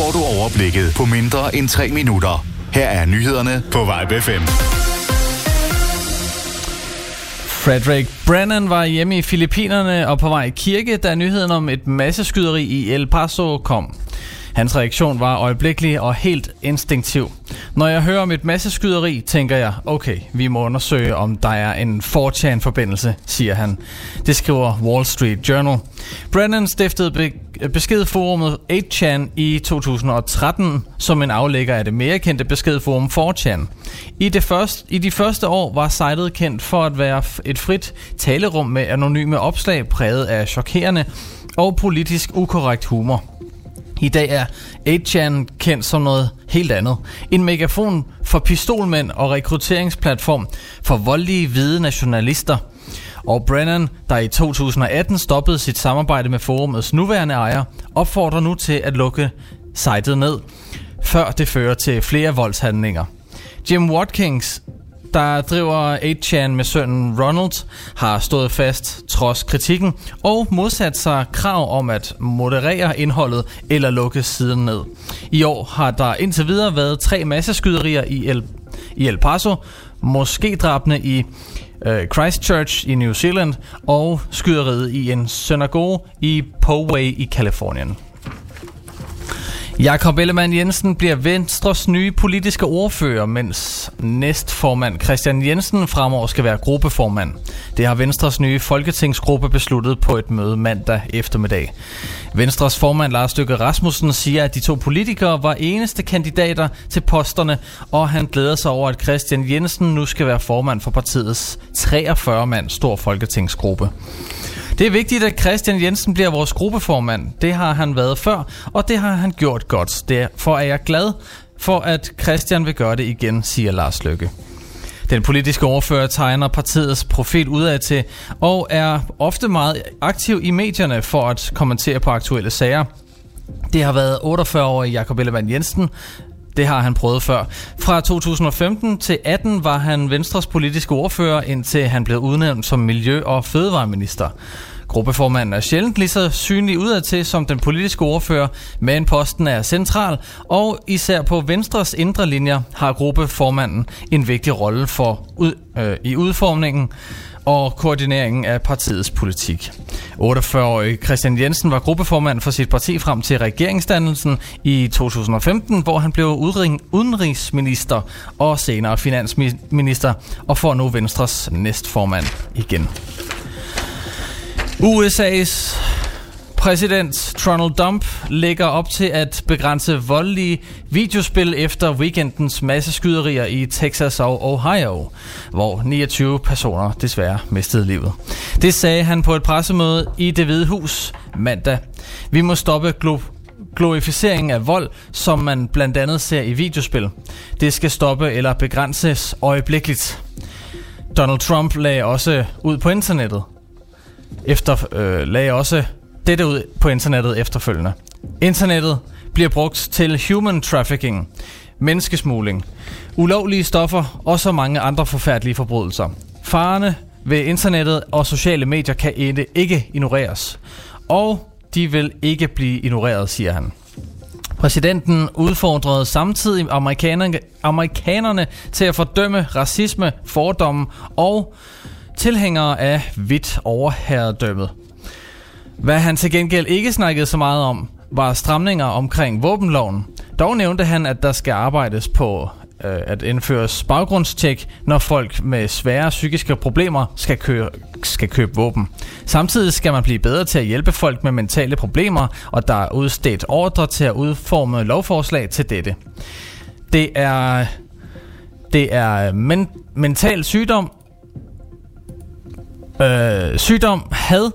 får du overblikket på mindre end 3 minutter. Her er nyhederne på Vibe 5. Frederick Brennan var hjemme i Filippinerne og på vej i kirke, da nyheden om et masseskyderi i El Paso kom. Hans reaktion var øjeblikkelig og helt instinktiv. Når jeg hører om et masseskyderi, tænker jeg, okay, vi må undersøge, om der er en 4chan-forbindelse, siger han. Det skriver Wall Street Journal. Brennan stiftede be- beskedforumet 8chan i 2013 som en aflægger af det mere kendte beskedforum 4chan. I, det første, I de første år var sitet kendt for at være et frit talerum med anonyme opslag præget af chokerende og politisk ukorrekt humor. I dag er 8chan kendt som noget helt andet. En megafon for pistolmænd og rekrutteringsplatform for voldelige hvide nationalister. Og Brennan, der i 2018 stoppede sit samarbejde med forumets nuværende ejer, opfordrer nu til at lukke sitet ned, før det fører til flere voldshandlinger. Jim Watkins, der driver 8chan med sønnen Ronald, har stået fast trods kritikken og modsat sig krav om at moderere indholdet eller lukke siden ned. I år har der indtil videre været tre masseskyderier i El, i El Paso, måske drabne i øh, Christchurch i New Zealand og skyderiet i en synagoge i Poway i Kalifornien. Jakob Ellemann Jensen bliver Venstres nye politiske ordfører, mens næstformand Christian Jensen fremover skal være gruppeformand. Det har Venstres nye folketingsgruppe besluttet på et møde mandag eftermiddag. Venstres formand Lars Stykke Rasmussen siger, at de to politikere var eneste kandidater til posterne, og han glæder sig over, at Christian Jensen nu skal være formand for partiets 43 mand stor folketingsgruppe. Det er vigtigt, at Christian Jensen bliver vores gruppeformand. Det har han været før, og det har han gjort godt. Derfor er jeg glad for, at Christian vil gøre det igen, siger Lars Løkke. Den politiske overfører tegner partiets profil udad til og er ofte meget aktiv i medierne for at kommentere på aktuelle sager. Det har været 48-årig Jakob Ellemann Jensen, det har han prøvet før. Fra 2015 til 18 var han Venstres politiske ordfører, indtil han blev udnævnt som Miljø- og Fødevareminister. Gruppeformanden er sjældent lige så synlig udadtil som den politiske ordfører, men posten er central, og især på Venstres indre linjer har gruppeformanden en vigtig rolle for ud, øh, i udformningen og koordineringen af partiets politik. 48-årige Christian Jensen var gruppeformand for sit parti frem til regeringsdannelsen i 2015, hvor han blev udenrigsminister og senere finansminister, og får nu Venstres næstformand igen. USA's præsident Donald Trump lægger op til at begrænse voldelige videospil efter weekendens masseskyderier i Texas og Ohio, hvor 29 personer desværre mistede livet. Det sagde han på et pressemøde i det hvide hus mandag. Vi må stoppe glo- glorificeringen af vold, som man blandt andet ser i videospil. Det skal stoppe eller begrænses øjeblikkeligt. Donald Trump lagde også ud på internettet, efter, øh, lagde også dette ud på internettet efterfølgende. Internettet bliver brugt til human trafficking, menneskesmugling, ulovlige stoffer og så mange andre forfærdelige forbrydelser. Farerne ved internettet og sociale medier kan ikke ignoreres, og de vil ikke blive ignoreret, siger han. Præsidenten udfordrede samtidig amerikanerne, amerikanerne til at fordømme racisme, fordomme og tilhængere af hvidt overherredømmet. Hvad han til gengæld ikke snakkede så meget om, var stramninger omkring våbenloven. Dog nævnte han, at der skal arbejdes på øh, at indføres baggrundstjek, når folk med svære psykiske problemer skal, køre, skal købe våben. Samtidig skal man blive bedre til at hjælpe folk med mentale problemer, og der er udstedt ordre til at udforme lovforslag til dette. Det er, det er men, mental sygdom, øh, sygdom, had,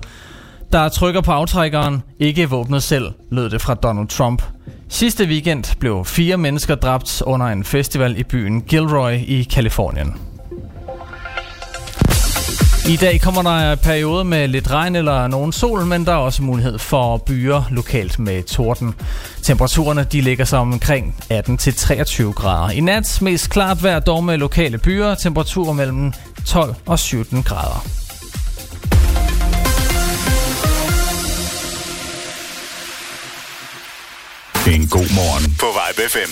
der trykker på aftrækkeren, ikke våbnet selv, lød det fra Donald Trump. Sidste weekend blev fire mennesker dræbt under en festival i byen Gilroy i Kalifornien. I dag kommer der en periode med lidt regn eller nogen sol, men der er også mulighed for byer lokalt med torden. Temperaturerne de ligger sig omkring 18-23 grader. I nat mest klart vejr dog med lokale byer, temperaturer mellem 12 og 17 grader. En god morgen på Vibe FM.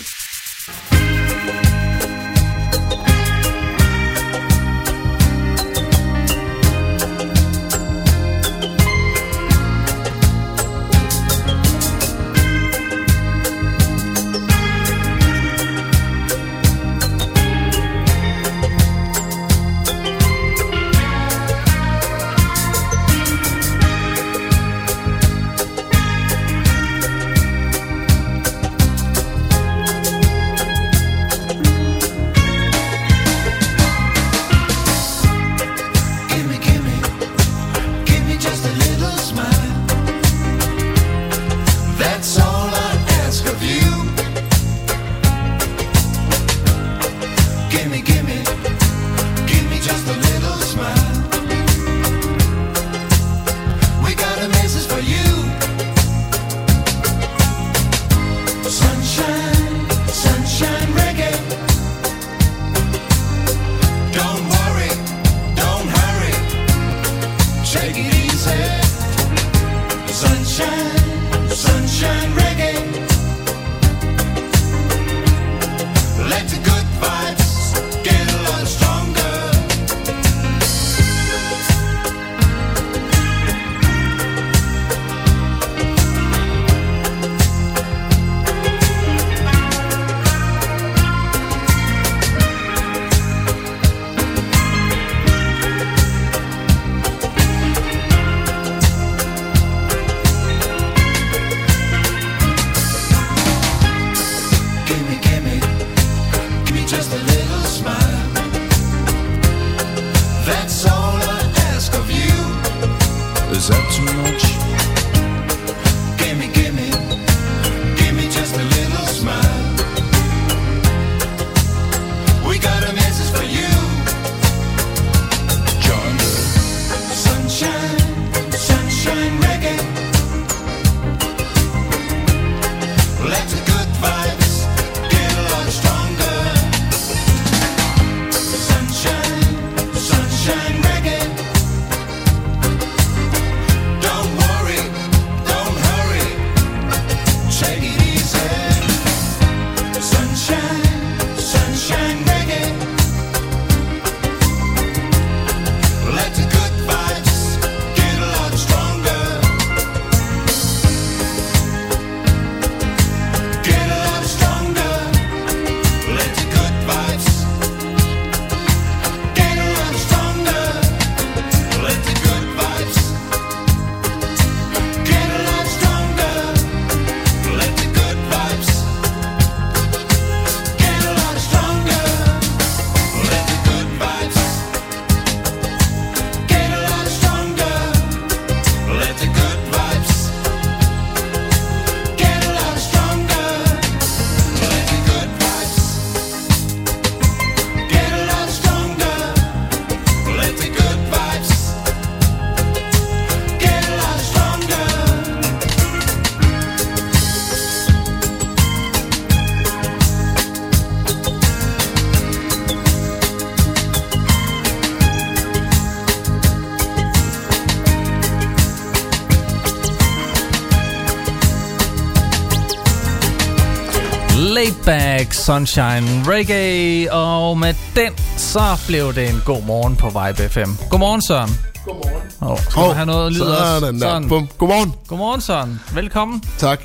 Sunshine, reggae, og med den, så blev det en god morgen på Vibe FM. Godmorgen, Søren. Godmorgen. Oh, skal du have noget lyd også? Sådan der. Bum. Godmorgen. Godmorgen, Søren. Velkommen. Tak.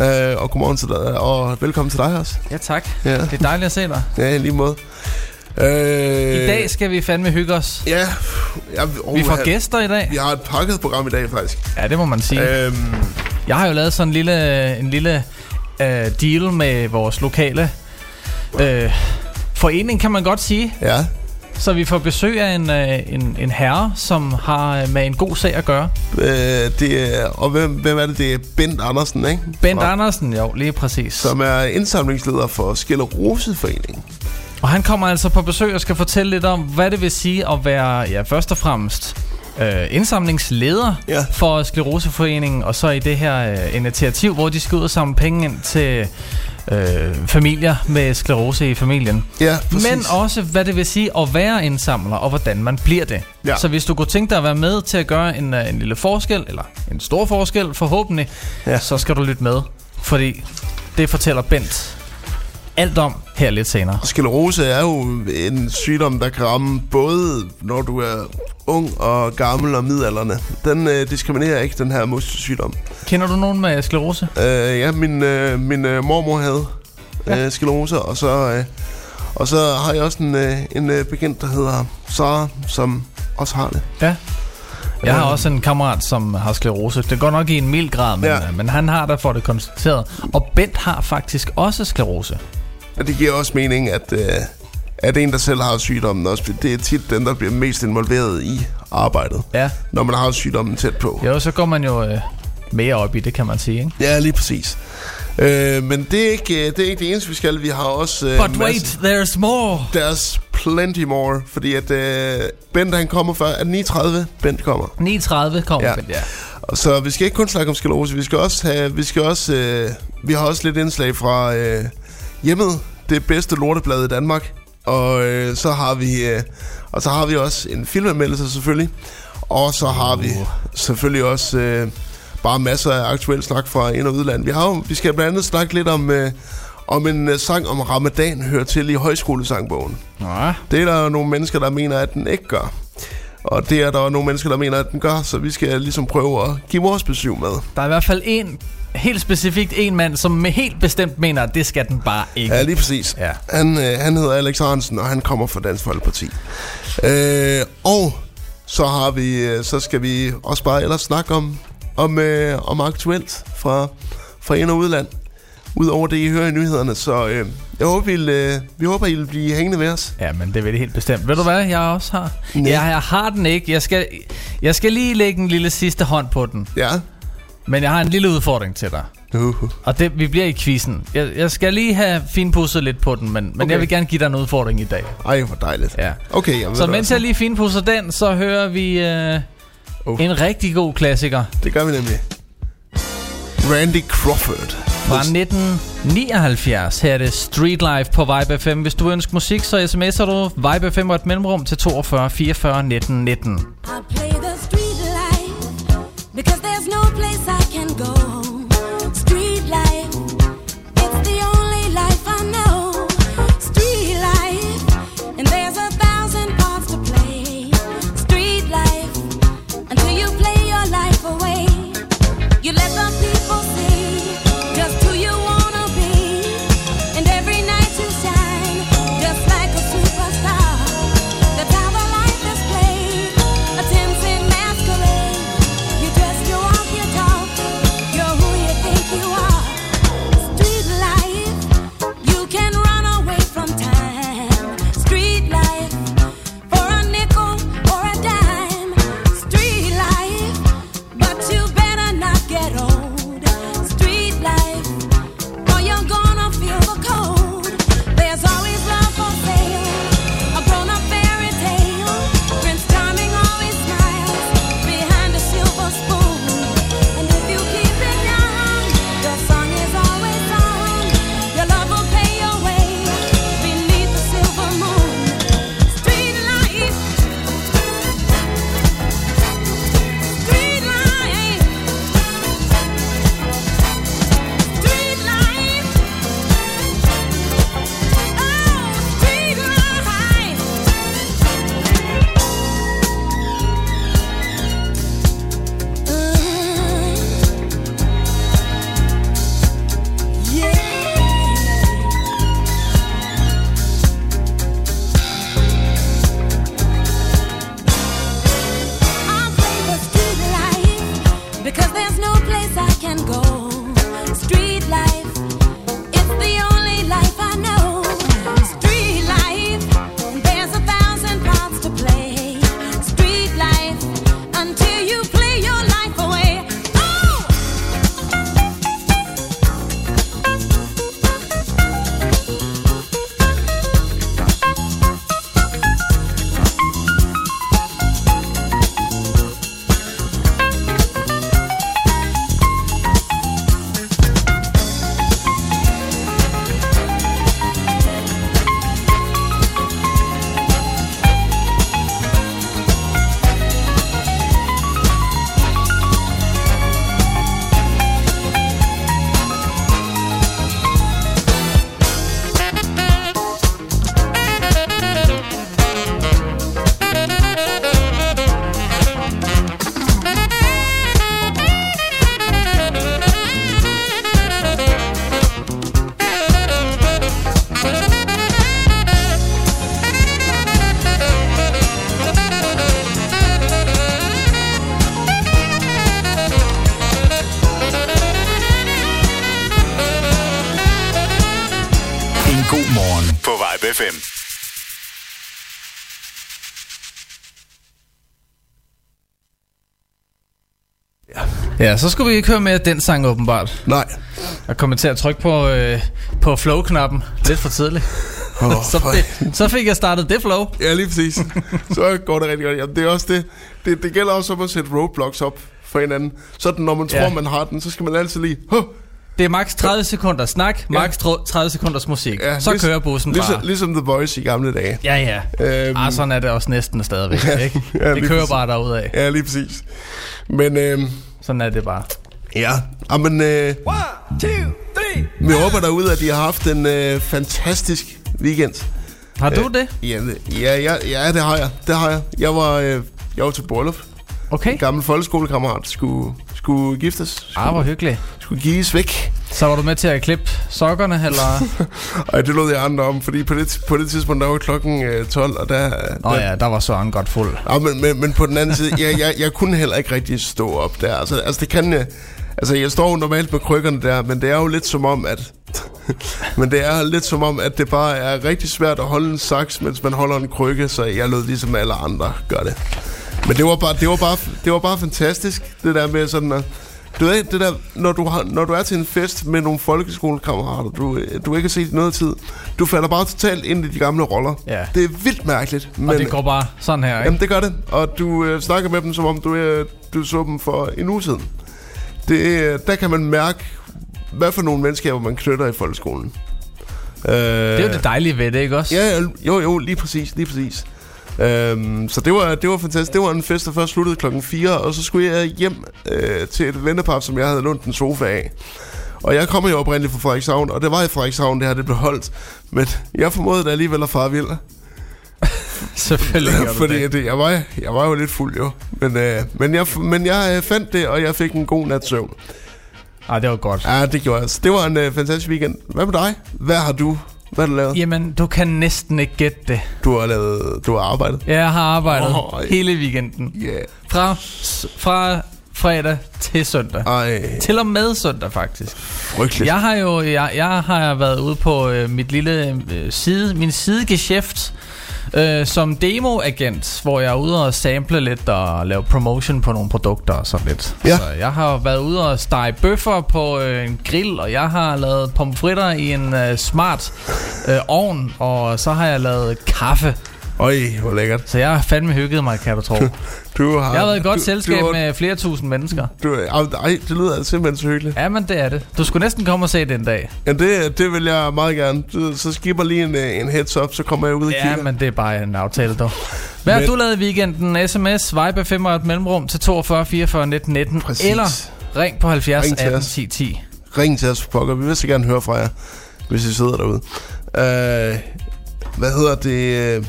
Øh, og godmorgen til dig, og velkommen til dig også. Ja, tak. Ja. Det er dejligt at se dig. Ja, lige måde. Øh, I dag skal vi fandme hygge os. Ja. Jeg, oh, Vi får gæster i dag. Vi har et pakket program i dag, faktisk. Ja, det må man sige. Øhm, Jeg har jo lavet sådan en lille, en lille uh, deal med vores lokale uh, forening, kan man godt sige. ja. Så vi får besøg af en, uh, en, en herre, som har uh, med en god sag at gøre. Øh, det er, og hvem, hvem er det? Det er Bent Andersen, ikke? Bent og, Andersen, jo, lige præcis. Som er indsamlingsleder for Skilleroseforeningen. Og han kommer altså på besøg og skal fortælle lidt om, hvad det vil sige at være, ja, først og fremmest øh, indsamlingsleder Ja. for Skleroseforeningen, og så i det her øh, initiativ, hvor de skal ud og samle penge ind til øh, familier med sklerose i familien. Ja, præcis. Men også, hvad det vil sige at være indsamler, og hvordan man bliver det. Ja. Så hvis du kunne tænke dig at være med til at gøre en, øh, en lille forskel, eller en stor forskel forhåbentlig, Ja. så skal du lytte med. Fordi Det fortæller Bent alt om her lidt senere. Sklerose er jo en sygdom, der kan ramme både når du er ung og gammel og midalderne. Den øh, diskriminerer ikke, den her muskelsygdom. Kender du nogen med sklerose? Øh, ja, min, øh, min øh, mormor havde øh, sklerose, og så, øh, og så har jeg også en, øh, en øh, bekendt, der hedder Sara, som også har det. Ja. Jeg har også en kammerat, som har sklerose. Det går nok i en mild grad, men, Ja. ja. men han har der for det konstateret. Og Bent har faktisk også sklerose. Og det giver også mening, at, øh, at en, der selv har sygdommen, også, det er tit den, der bliver mest involveret i arbejdet, Ja. når man har sygdommen tæt på. Jo, så går man jo øh, mere op i det, kan man sige. Ikke? Ja, lige præcis. Øh, men det er, ikke, øh, det er ikke det eneste, vi skal. Vi har også... Øh, But wait, there's more. There's plenty more, fordi at øh, Bent han kommer før. Er det 9.30? Bent kommer. 9.30 kommer Ja. Bent, ja. Så vi skal ikke kun snakke om sklerose, vi skal også have, vi skal også, øh, vi har også lidt indslag fra øh, hjemmet, det bedste lorteblad i Danmark. Og øh, så har vi, øh, og så har vi også en filmanmeldelse selvfølgelig. Og så har vi selvfølgelig også øh, bare masser af aktuel snak fra ind- og udland. Vi, har jo, vi skal blandt andet snakke lidt om, øh, om en øh, sang om ramadan hører til i højskolesangbogen. Nå, Det er der nogle mennesker, der mener, at den ikke gør. Og det er der nogle mennesker, der mener, at den gør, så vi skal ligesom prøve at give vores besøg med. der er i hvert fald en, helt specifikt en mand, som med helt bestemt mener, at det skal den bare ikke. Ja, lige præcis. Ja. Han, øh, han hedder Alex Hansen, og han kommer fra Dansk Folkeparti. Øh, og så har vi, øh, så skal vi også bare ellers snakke om, om, øh, om aktuelt fra, fra ind- og udland. Udover det, I hører i nyhederne. Så øh, jeg håber, I vil, øh, vi håber, I vil blive hængende ved os. Ja, men det vil det helt bestemt. Ved du hvad, jeg også har? Nej. Ja, jeg har den ikke. Jeg skal, jeg skal lige lægge en lille sidste hånd på den. Ja. Men jeg har en lille udfordring til dig. Uh. Og det, vi bliver i quizzen. Jeg, jeg skal lige have finpudset lidt på den, men, men Okay. jeg vil gerne give dig en udfordring i dag. Ej, hvor dejligt. Ja. Okay, jamen, Så mens hvad, jeg lige finpudser den, så hører vi øh, Oh. en rigtig god klassiker Det gør vi nemlig. Randy Crawford. fra 1979. Her er det Street Life på Vibe FM. Hvis du ønsker musik, så sms'er du Vibe FM og et mellemrum til 42 44 19 19. I play the street because there's no place I can go. Ja, så skulle vi ikke høre mere af den sang åbenbart. Nej. Jeg kommer til at trykke på, øh, på flow-knappen lidt for tidligt. Oh, så, det, så fik jeg startet det flow. Ja, lige præcis. Så går det rigtig godt. Jamen, det er også det. Det, det gælder også om at sætte roadblocks op for hinanden. Sådan, når man tror, Ja. man har den, så skal man altid lige... Huh, Det er maks 30 sekunder snak, maks 30 sekunders musik. Ja, så ligesom- kører bussen ligesom, bare. Ligesom The Voice i gamle dage. Ja, ja. Øhm. Ah, sådan er det også næsten stadigvæk, ikke? Ja, det kører præcis. bare derudad. Ja, lige præcis. Men øhm, Sådan er det bare. ja, Jamen, øh, vi håber derude, at I har haft en øh, fantastisk weekend. Har du det? Ja, ja, ja, ja, det har jeg. Det har jeg. Jeg var, øh, jeg var til bryllup. Okay. En gammel folkeskolekammerat skulle, skulle giftes. Skulle, Ah, hvor hyggeligt. skulle gives væk. Så var du med til at klippe sokkerne, eller? Og det lod jeg andre om, fordi på det, på det tidspunkt, der var klokken øh, 12, og der... Nå der ja, der var Søren godt fuld. Ja, men, men, men på den anden side, jeg, jeg, jeg kunne heller ikke rigtig stå op der. Altså, altså det kan jeg... Altså, jeg står jo normalt med krykkerne der, men det er jo lidt som om, at... men det er lidt som om, at det bare er rigtig svært at holde en saks, mens man holder en krykke, så jeg lød ligesom alle andre gør det. Men det var bare, det var bare, det var bare fantastisk, det der med sådan at... Du ved, det der, når du, har, når du er til en fest med nogle folkeskolekammerater, du, du ikke har set i noget tid, du falder bare totalt ind i de gamle roller. Ja. Det er vildt mærkeligt. Og det går bare sådan her, ikke? Jamen, det gør det. Og du øh, snakker med dem, som om du, øh, du så dem for en uge siden. Det, øh, der kan man mærke, hvad for nogle venskaber man knytter i folkeskolen. Øh, Det er jo det dejlige ved det, ikke også? Ja, jo, jo, lige præcis, lige præcis. Øhm, så det var, det var fantastisk. Det var en fest, der først sluttede klokken 4, og så skulle jeg hjem øh, til et vennepar, som jeg havde lånt en sofa af. Og jeg kommer jo oprindeligt fra Frederikshavn, og det var i Frederikshavn, det her det blev holdt. Men jeg formåede da alligevel at fare vild. Selvfølgelig gør Fordi det. det, jeg, var, jeg var jo lidt fuld jo. Men, øh, men jeg, men jeg øh, fandt det, og jeg fik en god nat søvn. Ah, det var godt. Ja, det gjorde jeg. Så det var en øh, fantastisk weekend. Hvad med dig? Hvad har du, hvad har du lavet? Jamen, du kan næsten ikke gætte det. Du har lavet, du har arbejdet. Jeg har arbejdet Åh, hele weekenden. Ja. Yeah. Fra, fra fredag til søndag. Ej, Til og med søndag, faktisk. frygteligt. Jeg har jo jeg, jeg har været ude på øh, mit lille øh, side, min sidegeschæft øh, som demoagent, hvor jeg er ude og sample lidt og lave promotion på nogle produkter og sådan lidt. Ja. Så jeg har været ude og stege bøffer på øh, en grill, og jeg har lavet pomfritter i en øh, smart øh, ovn, og så har jeg lavet kaffe. Øj, hvor lækkert. Så jeg har fandme hygget mig, kan du tro. Du har, Jeg har været i godt du, selskab du, med flere tusind mennesker. Du, ej, det lyder simpelthen så hyggeligt. Ja, men det er det. Du skulle næsten komme og se det en dag. Ja, det, det vil jeg meget gerne. Du, så skipper lige en, øh, en heads up, så kommer jeg ud og Ja, kigger. men det er bare en aftale, dog. Hvad har Men- du lavet i weekenden? SMS, Vibe 5 og et mellemrum til 42 44 19 19. Præcis. Eller ring på 70 Ring til 18 os. 10 10. Ring til os pokker. Vi vil så gerne høre fra jer, hvis I sidder derude. Øh, hvad hedder det?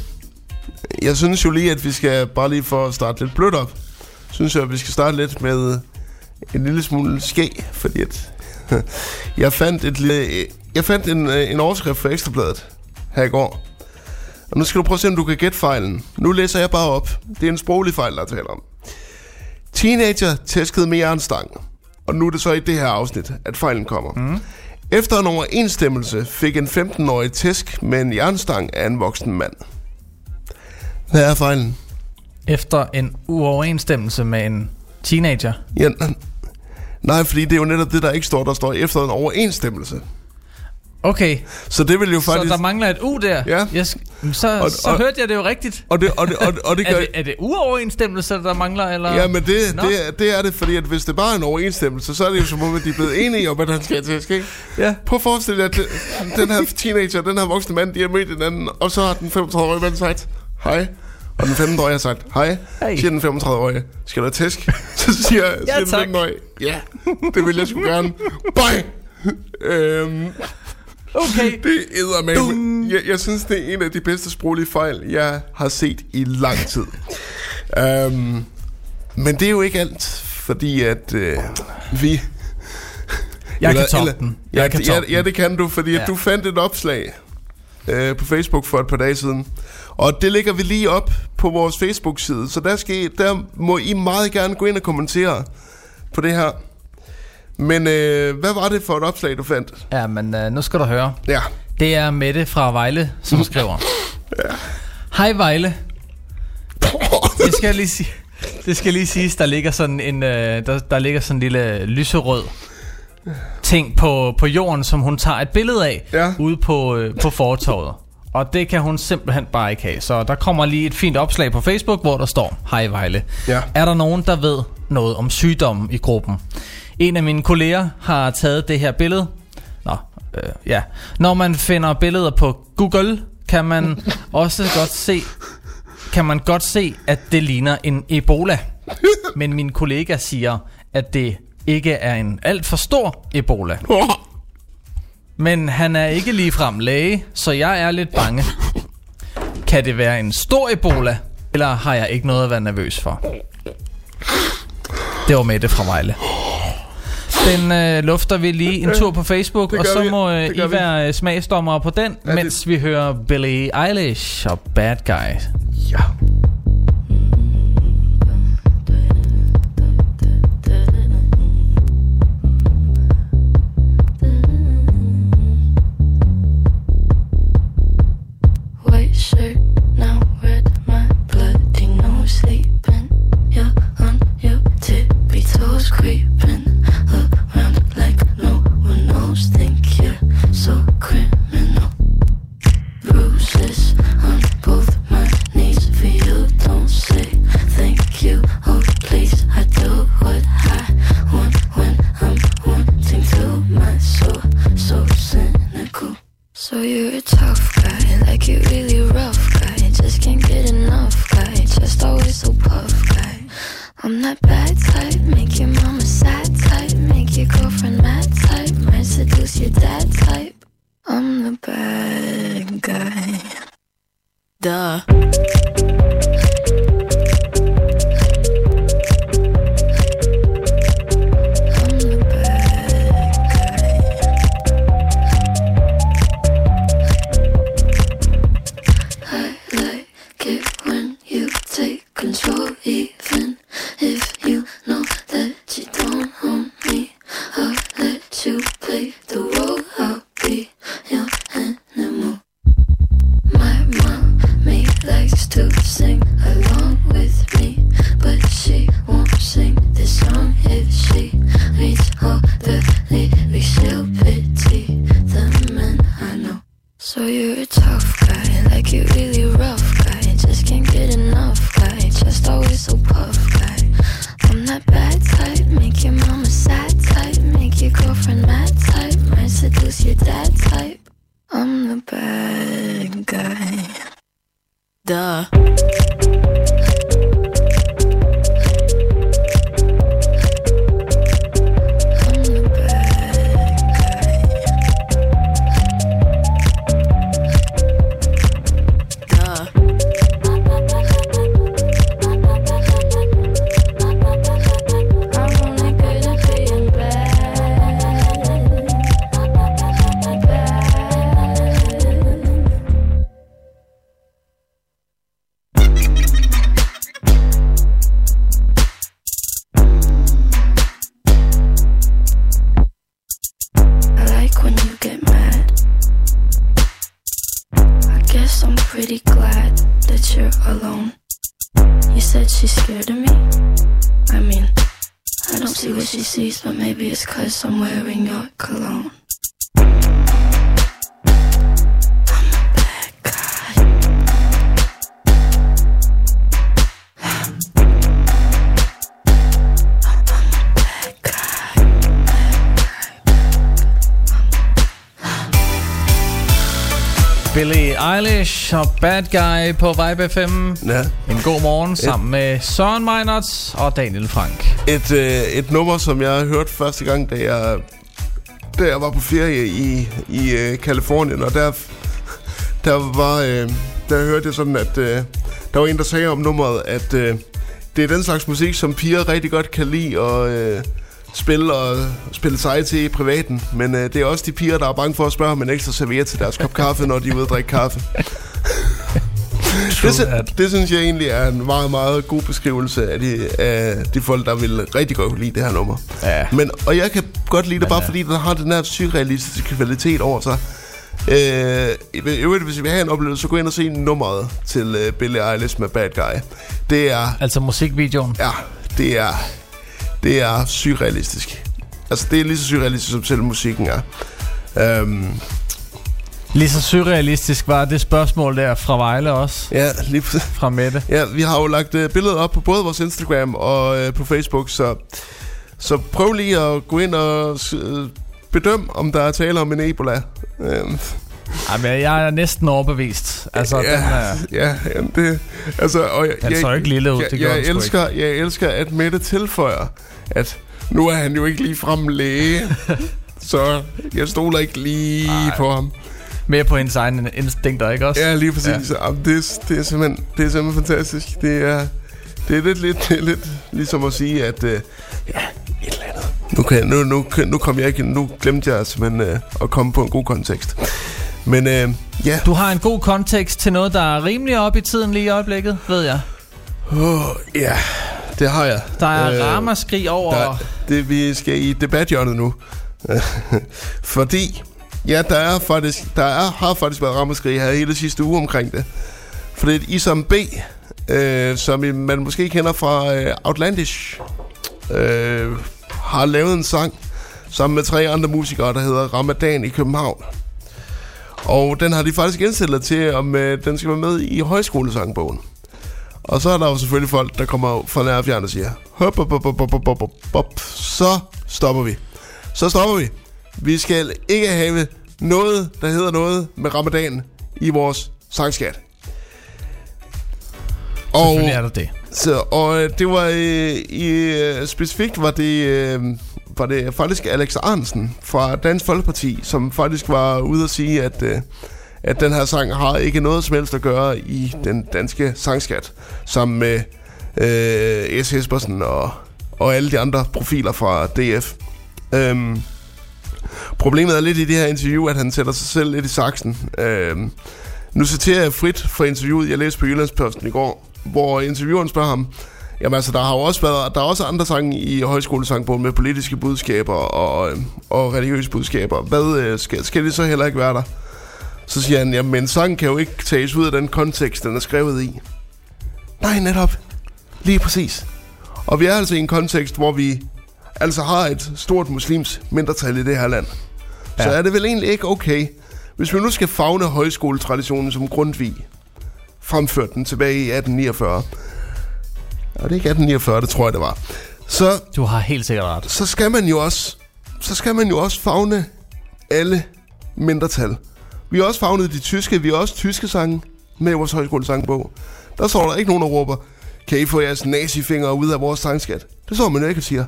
Jeg synes jo lige, at vi skal, bare lige for at starte lidt blødt op, synes jeg, at vi skal starte lidt med en lille smule ske, fordi at jeg fandt, et lille, jeg fandt en, en overskrift for Ekstrabladet her i går. Og nu skal du prøve at se, om du kan gætte fejlen. Nu læser jeg bare op. Det er en sproglig fejl, der er tale om. Teenager tæskede med jernstang. Og nu er det så i det her afsnit, at fejlen kommer. Mm. Efter en overensstemmelse fik en 15-årig tæsk med en jernstang af en voksen mand. Hvad er fejlen? Efter en uoverensstemmelse med en teenager. Ja, nej, fordi det er jo netop det, der ikke står. Der står efter en overensstemmelse. Okay, Så det vil jo så faktisk... der mangler et U der. Ja. Jeg så, Og- så og- hørte jeg det jo rigtigt. Og det, og det, og det, og det Er gør... det, er det uoverensstemmelse, der mangler? Eller? Ja, men det, Nå. det, er- det er det, fordi at hvis det bare er en overensstemmelse, så er det jo som om, at de er blevet enige om, at han skal til ikke? Ja. Prøv at forestille dig, at den her teenager, den her voksne mand, de har mødt hinanden, og så har den 35-årige mand sagt, hej. Og den 15-årige har sagt, hej. Hej. Siger den 35-årige, skal du have tæsk? Så siger, Ja, siger den 15-årige, ja, det vil jeg sgu gerne. Bye! øhm, Okay. det er med. Jeg, jeg synes, det er en af de bedste sproglige fejl, jeg har set i lang tid. Um, men det er jo ikke alt, fordi at øh, vi... Jeg kan toppe den. Ja, Jeg kan ja, toppe ja, den. det kan du, fordi ja. Ja. du fandt et opslag øh, på Facebook for et par dage siden. Og det lægger vi lige op på vores Facebook-side, så der, skal I, der må I meget gerne gå ind og kommentere på det her. Men øh, hvad var det for et opslag, du fandt? Ja, men øh, nu skal du høre. Ja, Det er Mette fra Vejle, som skriver. Hej Vejle. Det skal jeg lige sige. Det skal lige siges, der ligger sådan en øh, der, der ligger sådan en lille lyserød ting på, på jorden, som hun tager et billede af Ja. ude på, øh, på fortorvet. Og det kan hun simpelthen bare ikke have. Så der kommer lige et fint opslag på Facebook, hvor der står, Hej Vejle. Ja. Er der nogen, der ved noget om sygdommen i gruppen? En af mine kolleger har taget det her billede. Nå, øh, ja. Når man finder billeder på Google, kan man også godt se, kan man godt se, at det ligner en Ebola. Men min kollega siger, at det ikke er en alt for stor Ebola. Men han er ikke ligefrem læge, så jeg er lidt bange. Kan det være en stor Ebola, eller har jeg ikke noget at være nervøs for? Det var Mette fra Vejle. Den øh, lufter vi lige en tur på Facebook, Det og så vi. må øh, Det I vi. være øh, smagsdommere på den, Ja, det- mens vi hører Billie Eilish og Bad Guy. Ja. På Vibe FM. Ja. En god morgen sammen med Søren Meinerts og Daniel Frank. Et, øh, et nummer, som jeg hørte første gang, da jeg, da jeg var på ferie i, i øh, Kalifornien, og der, der var, øh, der hørte jeg sådan, at øh, der var en, der sagde om nummeret, at øh, det er den slags musik, som piger rigtig godt kan lide at øh, spille og spille sig til i privaten, men øh, det er også de piger, der er bange for at spørge om en ekstra serviet til deres kop kaffe, når de er ude at drikke kaffe. Det, sy- det synes jeg egentlig er en meget, meget god beskrivelse af de, af de folk, der vil rigtig godt lide det her nummer. Ja. Men, og jeg kan godt lide det, bare ja. fordi den har den her surrealistiske kvalitet over sig. Øh, i øvrigt, hvis I vil have en oplevelse, så gå ind og se nummeret til øh, Billie Eilish med Bad Guy. Det er, Altså musikvideoen. ja, det er, det er surrealistisk. Altså, det er lige så surrealistisk, som selv musikken er. Øhm, Lige så surrealistisk var det spørgsmål der fra Vejle også. ja, lige præcis. Fra Mette. Ja, vi har jo lagt øh, billeder op på både vores Instagram og øh, på Facebook, så, så prøv lige at gå ind og øh, bedøm, om der er tale om en Ebola. Øhm, Jamen, jeg er næsten overbevist. Altså, ja, den er, ja, jamen det, altså, og jeg, jeg, så ikke lille ud, jeg, det jeg, sgu elsker, jeg elsker, at Mette tilføjer, at nu er han jo ikke lige frem læge, så jeg stoler ikke lige Ej. på ham. Mere på hendes egne instinkter, ikke også? Ja, lige præcis. Ja. Jamen, det, er- det, er simpelthen, det er simpelthen fantastisk. Det er, det er lidt, lidt, det er lidt ligesom at sige, at øh, ja, et eller andet. Nu, kan, jeg- nu, nu, nu, kom jeg ikke, nu glemte jeg simpelthen øh, at komme på en god kontekst. Men øh, ja, Du har en god kontekst til noget, der er rimelig op i tiden lige i øjeblikket, ved jeg. oh, ja, det har jeg. Der er Øh, øh, ramaskrig over... Der, det, vi skal i debathjørnet nu. Fordi, ja, der er faktisk, der er, har faktisk været rammeskrig her hele sidste uge omkring det. For det er Isam B, øh, som man måske kender fra øh, Outlandish, øh, har lavet en sang sammen med tre andre musikere, der hedder Ramadan i København. Og den har de faktisk indstillet til, om øh, den skal være med i højskolesangbogen. Og så er der jo selvfølgelig folk, der kommer fra nær og fjern og siger, hop, hop, hop, hop, hop, hop, hop, hop, så stopper vi. Så stopper vi. Vi skal ikke have noget, der hedder noget med ramadan i vores sangskat. Og, Selvfølgelig er der det. så, og øh, det var øh, i, øh, specifikt var det, øh, var det faktisk Alex Arnsen fra Dansk Folkeparti, som faktisk var ude at sige, at, øh, at den her sang har ikke noget som helst at gøre i den danske sangskat, sammen med øh, S. Espersen og, og alle de andre profiler fra DF. Øhm, problemet er lidt i det her interview, at han sætter sig selv lidt i saksen. Øh, nu citerer jeg frit fra interviewet, jeg læste på Jyllandsposten i går, hvor intervieweren spørger ham, jamen altså, der har jo også været, der er også andre sange i højskolesangbogen med politiske budskaber og, øhm, og religiøse budskaber. Hvad øh, skal, skal det så heller ikke være der? Så siger han, jamen en sang kan jo ikke tages ud af den kontekst, den er skrevet i. Nej, netop. Lige præcis. Og vi er altså i en kontekst, hvor vi altså har et stort muslims mindretal i det her land. Ja. Så er det vel egentlig ikke okay, hvis vi nu skal fagne højskoletraditionen som Grundtvig, fremførte den tilbage i 1849. Og det er ikke 1849, det tror jeg, det var. Så, Du har helt sikkert ret. så skal man jo også så skal man jo også fagne alle mindretal. Vi har også fagnet de tyske, vi har også tyske sange med i vores højskolesangbog. Der står der ikke nogen, der råber, kan I få jeres nazifingre ud af vores sangskat? Det står man jo ikke og siger.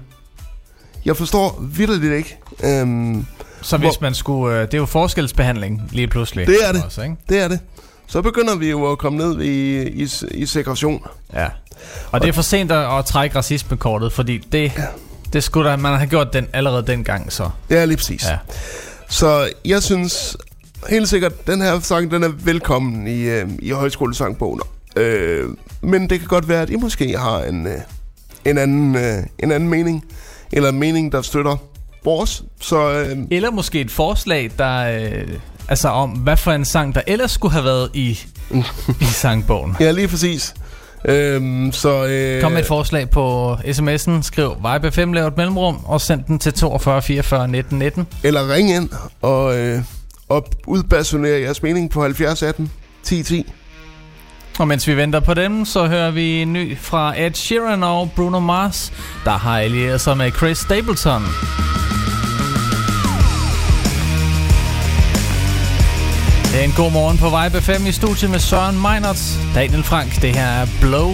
Jeg forstår vildt ikke. Øhm, Så hvis Hvor- man skulle... øh, Det er jo forskelsbehandling lige pludselig. Det er det. Også, ikke? det er det. Så begynder vi jo at komme ned i, i, i segregation. Ja. Og det er for sent at, at trække racismekortet, fordi det... Det skulle da, man har gjort den allerede dengang, så. Ja, lige præcis. Ja. Så jeg synes helt sikkert, den her sang, den er velkommen i, øh, i højskolesangbogen. Øh, men det kan godt være, at I måske har en, øh, en, anden, øh, en anden mening. Eller en mening, der støtter vores. Så øh, Eller måske et forslag, der... Øh, altså om, hvad for en sang, der ellers skulle have været i, i sangbogen. ja, lige præcis. Øh, så, øh, Kom med et forslag på sms'en, skriv Vibe5, lav et mellemrum, og send den til 42 44 19 19. Eller ring ind og, øh, og udbasunere jeres mening på 70 18 10 10. Og mens vi venter på dem, så hører vi en ny fra Ed Sheeran og Bruno Mars, der har allieret sig med Chris Stapleton. Det er en god morgen på Vibe 5 i studiet med Søren Meinerts, Daniel Frank. Det her er Blow.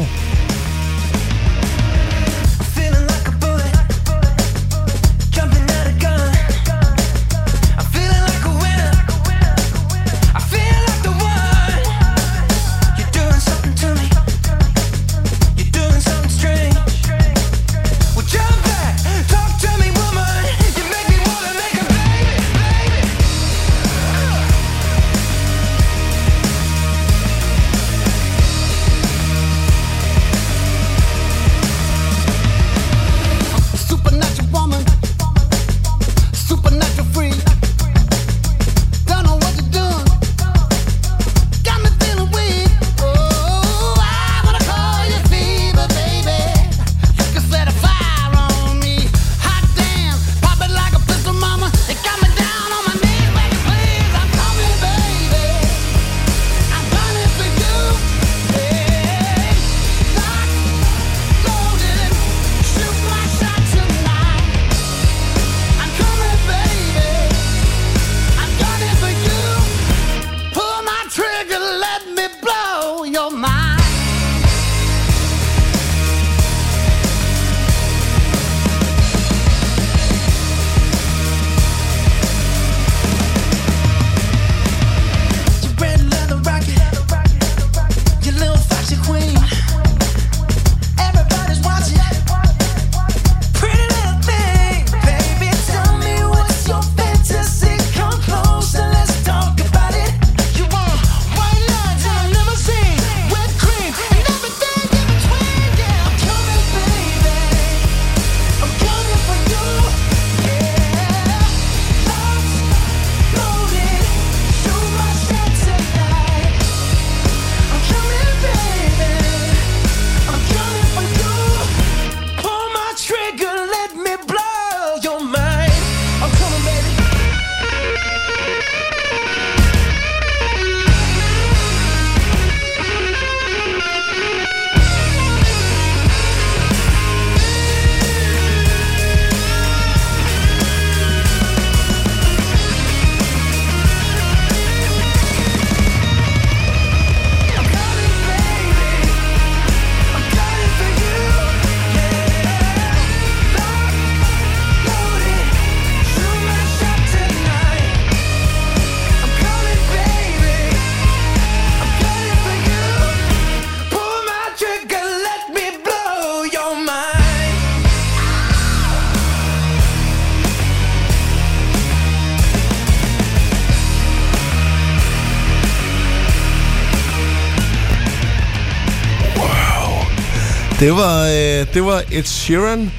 Det var, øh, det var Ed Sheeran,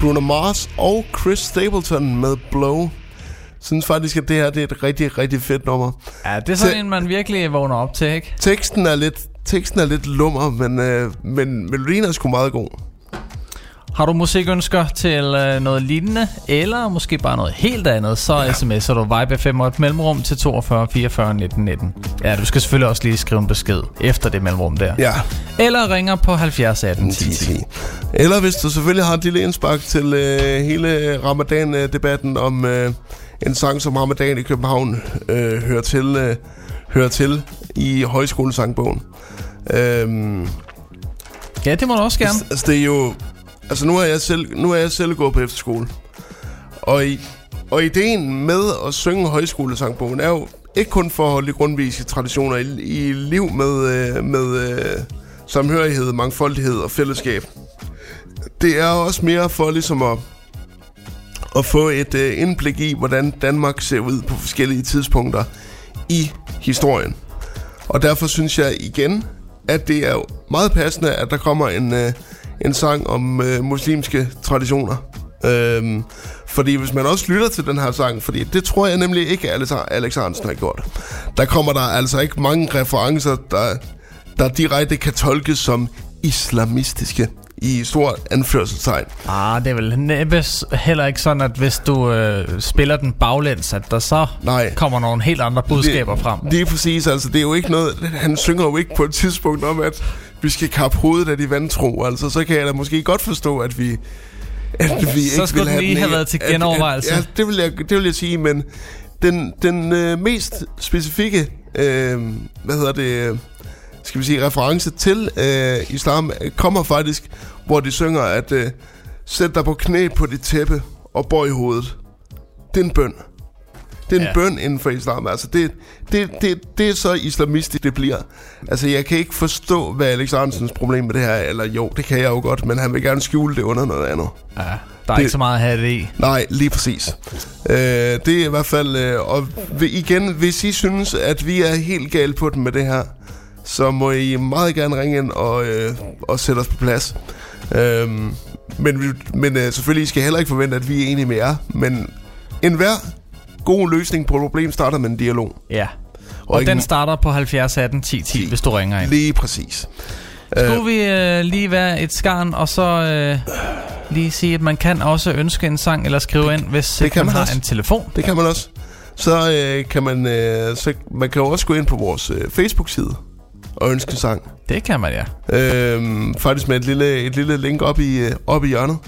Bruno Mars og Chris Stapleton med Blow. synes faktisk, at det her det er et rigtig, rigtig fedt nummer. Ja, det er sådan Så- en, man virkelig vågner op til, ikke? Teksten er lidt, teksten er lidt lummer, men, øh, men melodien er sgu meget god. Har du musikønsker til øh, noget lignende, eller måske bare noget helt andet, så ja. sms'er du Vibe 5 og et mellemrum til 42 44 19 19. Ja, du skal selvfølgelig også lige skrive en besked efter det mellemrum der. Ja, Eller ringer på 70 18 10 10. 10. Eller hvis du selvfølgelig har et lille indspark til øh, hele Ramadan-debatten om øh, en sang som Ramadan i København øh, hører, til, øh, hører til i højskolesangbogen. Øhm, Ja, det må du også gerne. Altså, altså det er jo... Altså nu er jeg selv, nu er jeg selv gået på efterskole. Og, i, og ideen med at synge højskolesangbogen er jo ikke kun for at holde grundvise traditioner i, i liv med, øh, med øh, samhørighed, mangfoldighed og fællesskab. Det er også mere for ligesom at, at få et øh, indblik i, hvordan Danmark ser ud på forskellige tidspunkter i historien. Og derfor synes jeg igen, at det er meget passende, at der kommer en, øh, en sang om øh, muslimske traditioner. Øhm, fordi hvis man også lytter til den her sang, fordi det tror jeg nemlig ikke, at Alex, Hansen har gjort. Der kommer der altså ikke mange referencer, der, der direkte kan tolkes som islamistiske i stort anførselstegn. Ah, det er vel næppe s- heller ikke sådan, at hvis du øh, spiller den baglæns, at der så Nej. kommer nogle helt andre budskaber frem. Det er præcis, altså det er jo ikke noget, han synger jo ikke på et tidspunkt om, at vi skal kappe hovedet af de vantro, altså så kan jeg da måske godt forstå, at vi at vi ikke skulle vil den lige have været til at- genovervejelse. At, ja, det vil, jeg, det vil jeg sige, men den, den øh, mest specifikke, øh, hvad hedder det, øh, skal vi sige, reference til øh, islam, øh, kommer faktisk, hvor de synger, at øh, sæt dig på knæ på dit tæppe og bøj hovedet. Det er en bøn. Det er en Ja. bøn inden for islam. Altså, det, det, det, det er så islamistisk, det bliver. Altså, jeg kan ikke forstå, hvad Alex Arnsens problem med det her er. Eller jo, det kan jeg jo godt, men han vil gerne skjule det under noget andet. Ja, der er Det- ikke så meget at have det i. Nej, lige præcis. Øh, det er i hvert fald... Øh, og igen, hvis I synes, at vi er helt galt på den med det her, så må I meget gerne ringe ind og, øh, og sætte os på plads. Øhm, men men øh, selvfølgelig skal I heller ikke forvente, at vi er enige med jer. Men enhver god løsning på et problem starter med en dialog. Ja. Og, ikke den starter på 70 18 10 10, hvis du ringer ind. Lige præcis. Skulle vi øh, lige være et skarn, og så øh, lige sige, at man kan også ønske en sang, eller skrive ind, hvis det kan man man har også. en telefon. Det kan man også. Så øh, kan man, øh, så man kan jo også gå ind på vores øh, Facebook-side og ønske en sang. Det kan man, ja. Øhm, faktisk med et lille, et lille link op i, øh, op i hjørnet.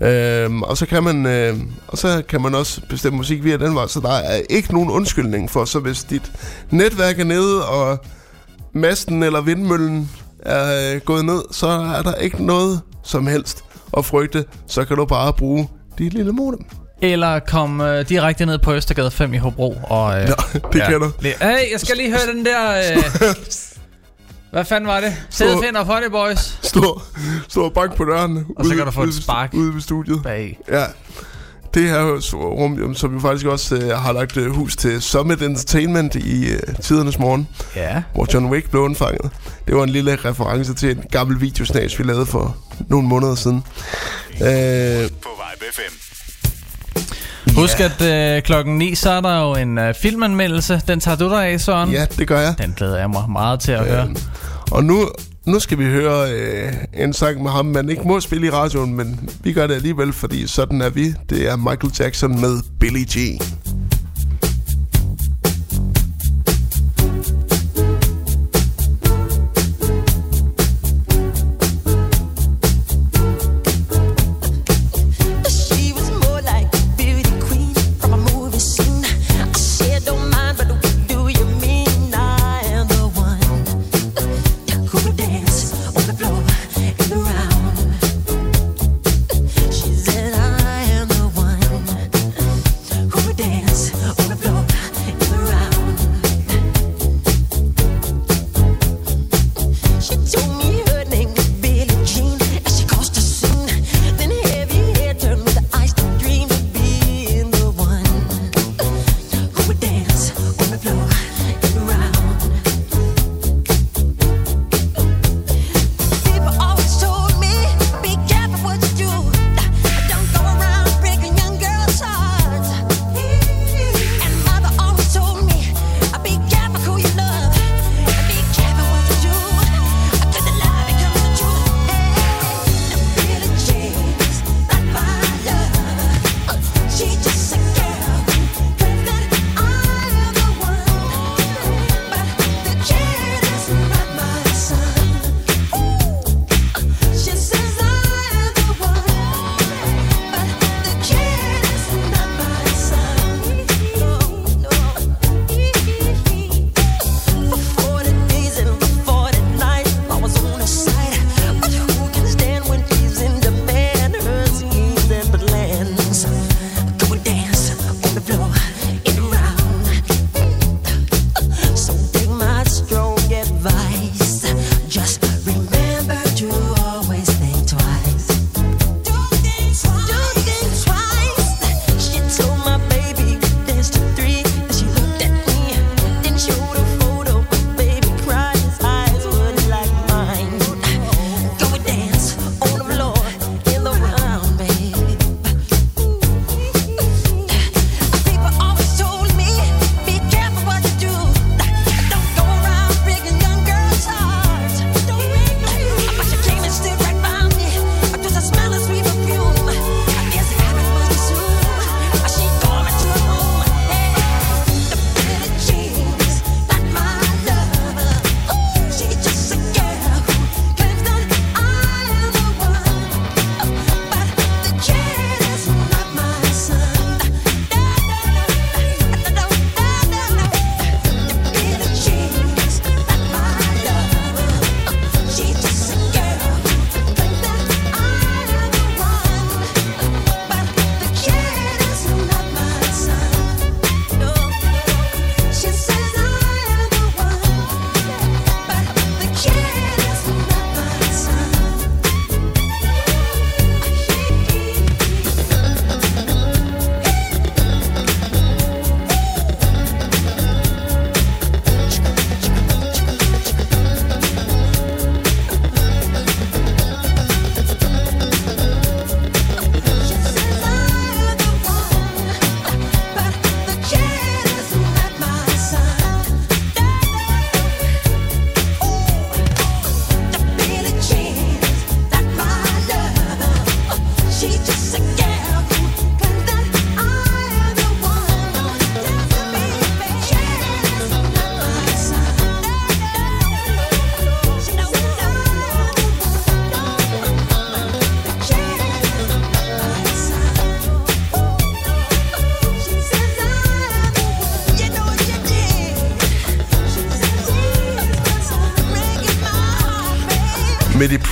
Øhm, og så kan man øh, og så kan man også bestemme musik via den vej, så der er ikke nogen undskyldning for, så hvis dit netværk er nede, og masten eller vindmøllen er øh, gået ned, så er der ikke noget som helst at frygte, så kan du bare bruge dit lille modem. Eller kom øh, direkte ned på Østergade 5 i Hobro. Og, øh, Ja, det kan du. Hey, jeg skal lige høre den der... Øh, hvad fanden var det? Sæde finder for det, boys. Stå, stå og bank på døren. Og så ude- kan du få et ude ved- spark. Ude ved studiet. Bag. Ja. Det her er jo så- rum, som vi faktisk også øh, har lagt øh, hus til Summit Entertainment i øh, tidernes morgen, Ja. hvor John Wick blev undfanget. Det var en lille reference til en gammel videosnas, vi lavede for nogle måneder siden. Øh, På Vibe FM. Husk, at øh, klokken 9, så er der jo en øh, filmanmeldelse. Den tager du dig af, Søren. ja, det gør jeg. Den glæder jeg mig meget til at høre. Og nu, nu skal vi høre øh, en sang med ham, man ikke må spille i radioen, men vi gør det alligevel, fordi sådan er vi. Det er Michael Jackson med Billie Jean.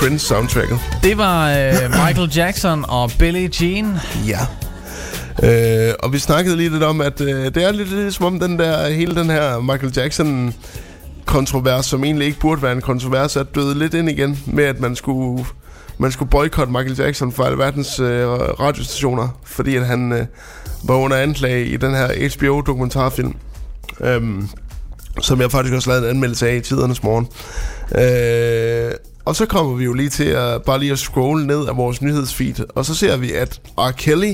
Midt i Prince-soundtracket. Det var øh, Michael Jackson og Billie Jean. Ja. Øh, og vi snakkede lige lidt om, at øh, det er lidt, lidt som om den der, hele den her Michael Jackson kontrovers, som egentlig ikke burde være en kontrovers, er døde lidt ind igen med, at man skulle, man skulle boykotte Michael Jackson fra alverdens øh, radiostationer, fordi at han øh, var under anklage i den her HBO-dokumentarfilm, øhm, som jeg faktisk også lavede en anmeldelse af i tidernes morgen. Øh, og så kommer vi jo lige til at bare lige at scrolle ned af vores nyhedsfeed, og så ser vi, at R. Kelly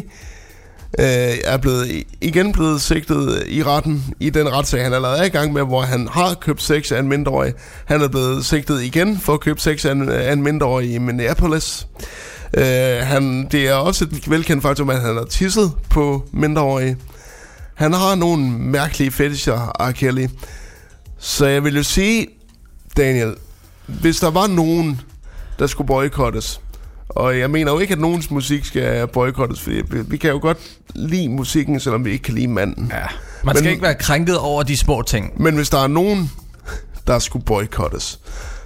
øh, er blevet igen blevet sigtet i retten i den retssag, han allerede er i gang med, hvor han har købt sex af en mindreårig. Han er blevet sigtet igen for at købe sex af en, af en mindreårig i Minneapolis. Øh, han, det er også et velkendt faktum, at han har tisset på mindreårige. Han har nogle mærkelige fetischer, R. Kelly. Så jeg vil jo sige, Daniel, hvis der var nogen, der skulle boykottes, og jeg mener jo ikke, at nogens musik skal boykottes, fordi vi, kan jo godt lide musikken, selvom vi ikke kan lide manden. Ja. Man skal Men- ikke være krænket over de små ting. Men hvis der er nogen, der skulle boykottes,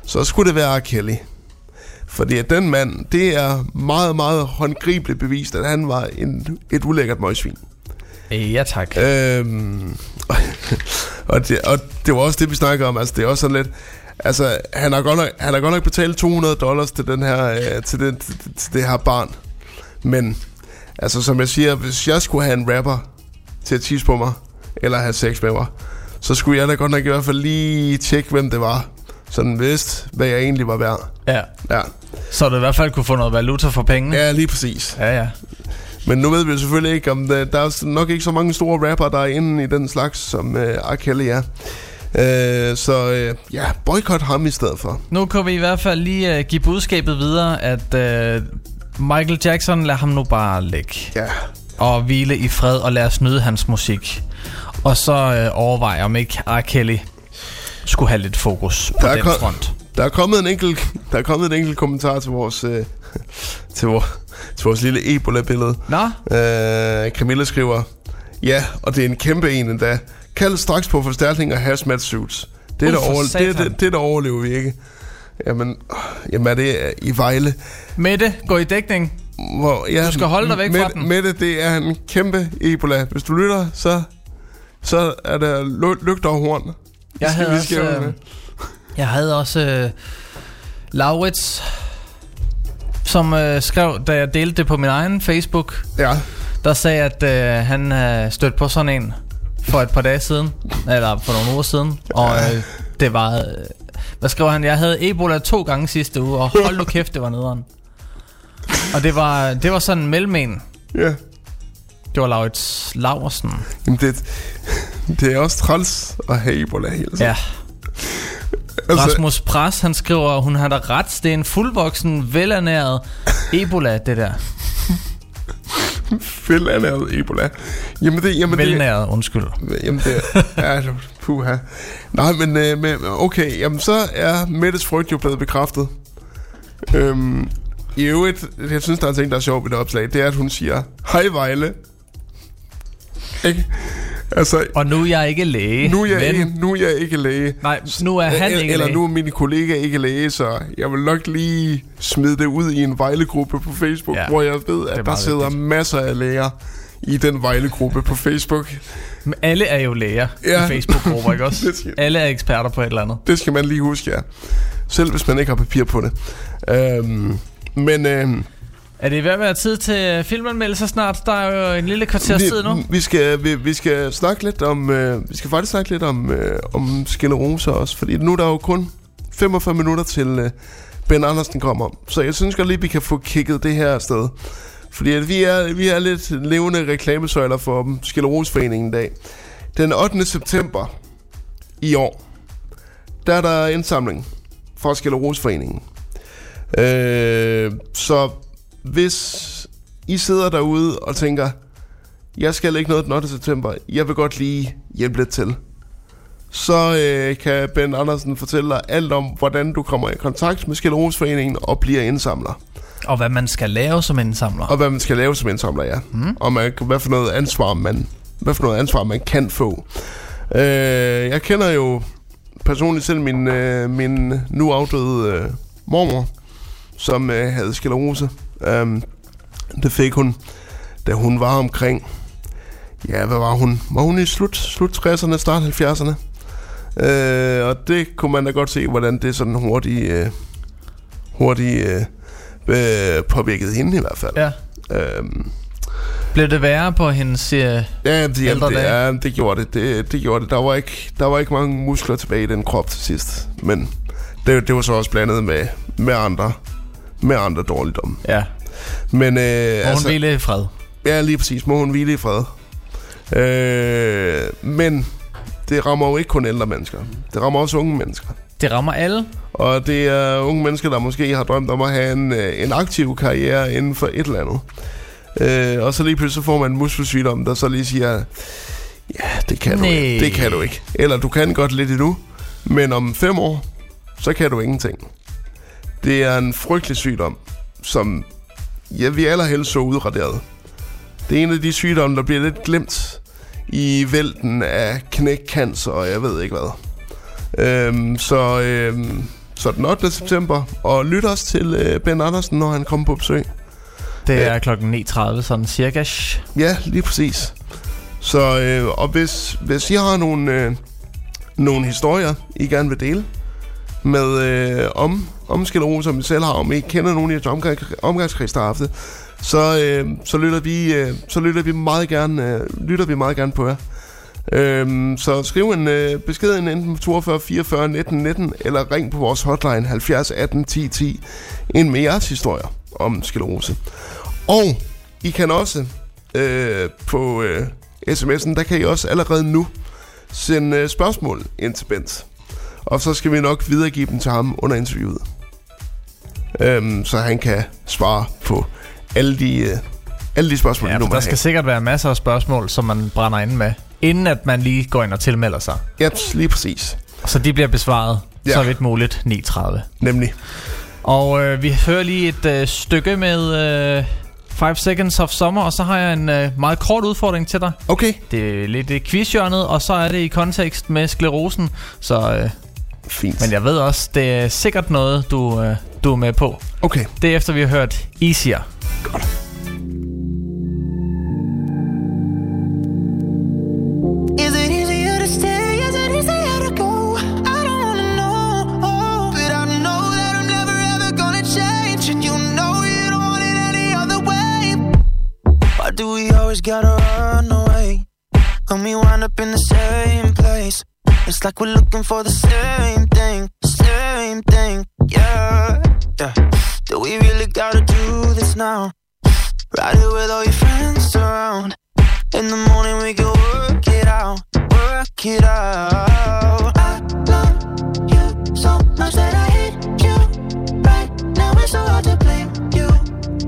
så skulle det være R. Kelly. Fordi at den mand, det er meget, meget håndgribeligt bevist, at han var en, et ulækkert møgsvin. Ja, tak. Øhm, og, det, og det var også det, vi snakker om. Altså, det er også sådan lidt... Altså, han har godt nok, han har godt nok betalt 200 dollars til, den her, øh, til, den, til, til det her barn. Men, altså som jeg siger, hvis jeg skulle have en rapper til at tisse på mig, eller have sex med mig, så skulle jeg da godt nok i hvert fald lige tjekke, hvem det var. Sådan vidst, hvad jeg egentlig var værd. Ja. Ja, Så du i hvert fald kunne få noget valuta for pengene. ja lige præcis. Ja, ja. Men nu ved vi jo selvfølgelig ikke, om der, der er nok ikke så mange store rapper, der er inde i den slags, som øh, R. Kelly er. Øh, så øh, ja, boykot ham i stedet for. Nu kan vi i hvert fald lige uh, give budskabet videre, at uh, Michael Jackson, lad ham nu bare ligge. Ja, Og hvile i fred, og lad os nyde hans musik. Og så uh, overveje, om ikke R. Kelly skulle have lidt fokus på Der er den kom- front. der er kommet en enkelt, der er kommet en enkelt kommentar til vores, øh, til, vores, til vores lille Ebola-billede. Nå, Øh, Camilla skriver, ja, og det er en kæmpe en endda. Kald straks på forstærkning og hazmat suits. Det, er der det, det, det, der overlever vi ikke. Jamen, øh, jamen er det øh, i Vejle? Mette, gå i dækning. Hvor, ja, Du skal holde dig væk fra Mette, den. Mette, det er en kæmpe Ebola. Hvis du lytter, så, så er der ly- lygter og horn. Jeg havde vi også, med. øh, jeg havde også uh, Laurits, som uh, skrev, da jeg delte det på min egen Facebook, Ja, der sagde, at uh, han uh, stødte på sådan en for et par dage siden, eller for nogle uger siden, og uh, det var, uh, hvad skrev han, jeg havde Ebola to gange sidste uge, og hold nu kæft, det var nederen. Og det var, det var sådan en mellem ja. Det var Laurits Laursen. Jamen, det, det er også træls at have Ebola hele tiden. Ja. altså, Rasmus Pras, han skriver, hun har da ret, det er en fuldvoksen, velernæret Ebola, det der. Velernæret Ebola. Jamen, det, jamen, det, Velnæret, undskyld. Jamen det er det puha. Nej, men, øh, men okay, jamen så er Mettes frygt jo blevet bekræftet. Øhm, I øvrigt, jeg synes, der er en ting, der er sjov ved det opslag, det er, at hun siger, hej Vejle. Ikke? Altså, Og nu er jeg ikke læge. nu er jeg, men, ikke, nu er jeg ikke læge. Nej, nu er han eller, ikke eller læge. nu er mine kollegaer ikke læge, så jeg vil nok lige smide det ud i en Vejle-gruppe på Facebook, Ja, hvor jeg ved, at der sidder vigtigt. masser af læger i den Vejle-gruppe på Facebook. Men alle er jo læger Ja. i Facebook-grupper, ikke også? Skal- Alle er eksperter på et eller andet. Det skal man lige huske, ja. Selv hvis man ikke har papir på det. Øhm, men øhm, Er det ved at være tid til filmanmeldelser snart? Der er jo en lille kvarters tid nu. vi, skal, vi, vi skal snakke lidt om øh, vi skal faktisk snakke lidt om øh, om skilleroser også, fordi nu er der jo kun 45 minutter til øh, Ben Andersen kommer. Så jeg synes godt lige vi kan få kigget det her afsted. Fordi at vi er vi er lidt levende reklamesøjler for Skillerosforeningen i dag. Den 8. september i år, der er der indsamling fra Skillerosforeningen. Øh, så hvis I sidder derude og tænker, jeg skal ikke noget den 8. september, jeg vil godt lige hjælpe lidt til, så øh, kan Ben Andersen fortælle dig alt om, hvordan du kommer i kontakt med Skillerosforeningen og bliver indsamler. Og hvad man skal lave som indsamler. Og hvad man skal lave som indsamler, ja. Mm. Og man, hvad for noget ansvar man, hvad for noget ansvar man kan få. Øh, jeg kender jo personligt selv min, øh, min nu afdøde øh, mormor. som øh, havde sklerose. Um, det fik hun, da hun var omkring... Ja, hvad var hun? Var hun i slut, slut 60'erne, start 70'erne? Øh, og det kunne man da godt se, hvordan det sådan hurtigt, øh, hurtigt øh, øh, påvirkede hende i hvert fald. Ja. Øhm, Blev det værre på hendes... Øh, ja, det, jamen, det, ja, det gjorde det. det. Det gjorde det. Der var, ikke, der var ikke mange muskler tilbage i den krop til sidst. Men det, det var så også blandet med, med andre med andre dårligdomme. ja. Men øh, Må hun altså, hvile i fred. Ja, lige præcis. Må hun hvile i fred. Øh, men det rammer jo ikke kun ældre mennesker. Det rammer også unge mennesker. Det rammer alle. Og det er unge mennesker, der måske har drømt om at have en, øh, en aktiv karriere inden for et eller andet. Øh, og så lige pludselig så får man en muskelsygdom, der så lige siger, ja, det kan, du ikke. det kan du ikke. Eller du kan godt lidt endnu, men om fem år, så kan du ingenting. Det er en frygtelig sygdom, som ja, vi allerhelst så udraderet. Det er en af de sygdomme, der bliver lidt glemt i vælten af knækcancer og jeg ved ikke hvad. Øhm, så, øhm, så den 8. september, og lyt også til øh, Ben Andersen, når han kommer på besøg. Det er klokken 9.30, sådan cirka. Ja, lige præcis. Så, øh, og hvis, hvis I har nogle, øh, nogle historier, I gerne vil dele med øh, om, om sklerose, som vi selv har, om I ikke kender nogen i jeres omgang, omgangskreds, der har haft det, så, øh, så, lytter vi, øh, så lytter vi meget gerne, øh, lytter vi meget gerne på jer. Øhm, så skriv en øh, besked ind enten på 42 44 19 19 eller ring på vores hotline 70 18 10 10 ind med jeres historier om sklerose. Og I kan også øh, på øh, sms'en, der kan I også allerede nu sende øh, spørgsmål ind til Bent. Og så skal vi nok videregive dem til ham under interviewet. Øhm, så han kan svare på alle de, øh, alle de spørgsmål, Ja, nu for der skal have. sikkert være masser af spørgsmål, som man brænder ind med, inden at man lige går ind og tilmelder sig. Ja, lige præcis. Så de bliver besvaret Ja. så vidt muligt 9.30. Nemlig. Og øh, vi hører lige et øh, stykke med øh, 5 Seconds of Summer, og så har jeg en øh, meget kort udfordring til dig. Okay, Det er lidt i quizhjørnet, og så er det i kontekst med sklerosen. Så, øh, fint. men jeg ved også, det er sikkert noget, du, øh, du er med på. Okay, Det er efter, vi har hørt Easier. Is it like we're looking for the same thing, same thing, yeah. yeah. Do we really gotta do this now? Ride it with all your friends around. In the morning we can work it out, work it out. I love you so much that I hate you. Right now it's so hard to blame you.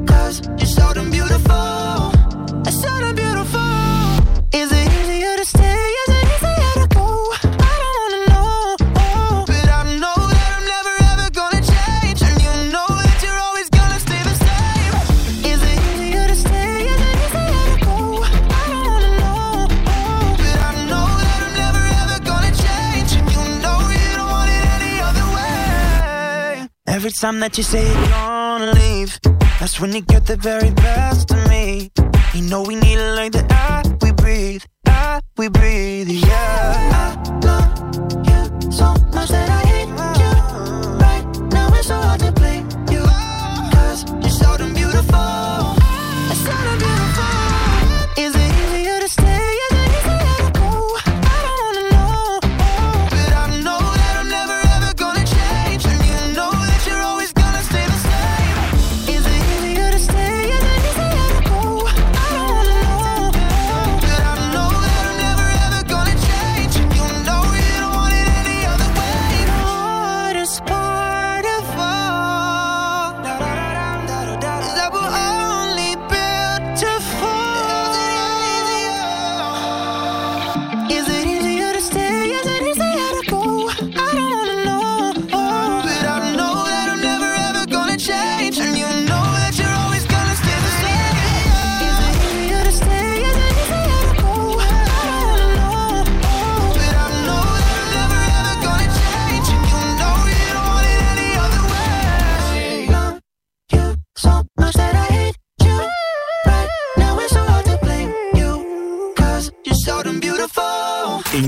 Cause you're so damn beautiful. It's so damn Every time that you say you're gonna leave, that's when you get the very best of me. You know we need it like the air we breathe, air we breathe, yeah. I love you so much that I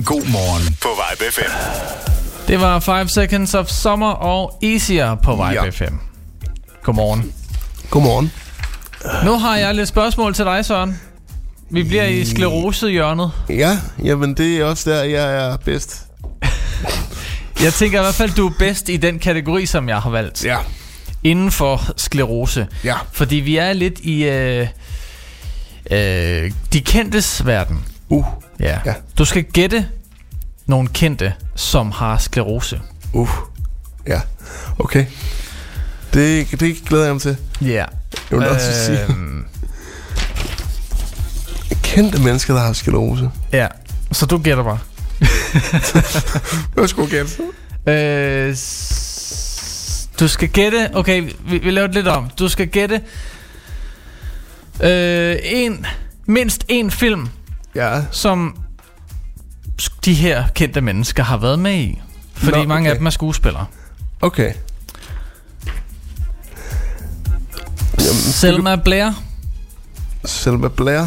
god morgen på Vibe FM. Det var 5 Seconds of Summer og Easier på Vibe Ja. FM. Godmorgen. Godmorgen. Nu har jeg lidt spørgsmål til dig, Søren. Vi bliver i sklerosehjørnet. Ja, jamen det er også der, jeg er bedst. Jeg tænker i hvert fald, du er bedst i den kategori, som jeg har valgt. Ja. Inden for sklerose. Ja. Fordi vi er lidt i øh, øh, de kendtes verden. Uh. Ja. Ja. Du skal gætte nogle kendte, som har sklerose. Uh. Ja. Okay. Det, det glæder jeg mig til. Ja. Jeg vil også sige, Øhm, kendte mennesker, der har sklerose. ja. Så du gætter bare. Hvad skulle gætte? Øh, du skal gætte... Okay, vi, vi laver det lidt om. Du skal gætte... Øh, en, mindst en film, Ja. som de her kendte mennesker har været med i. Fordi Nå, mange af okay. dem er skuespillere. Okay. Selma Blair, Selma Blair.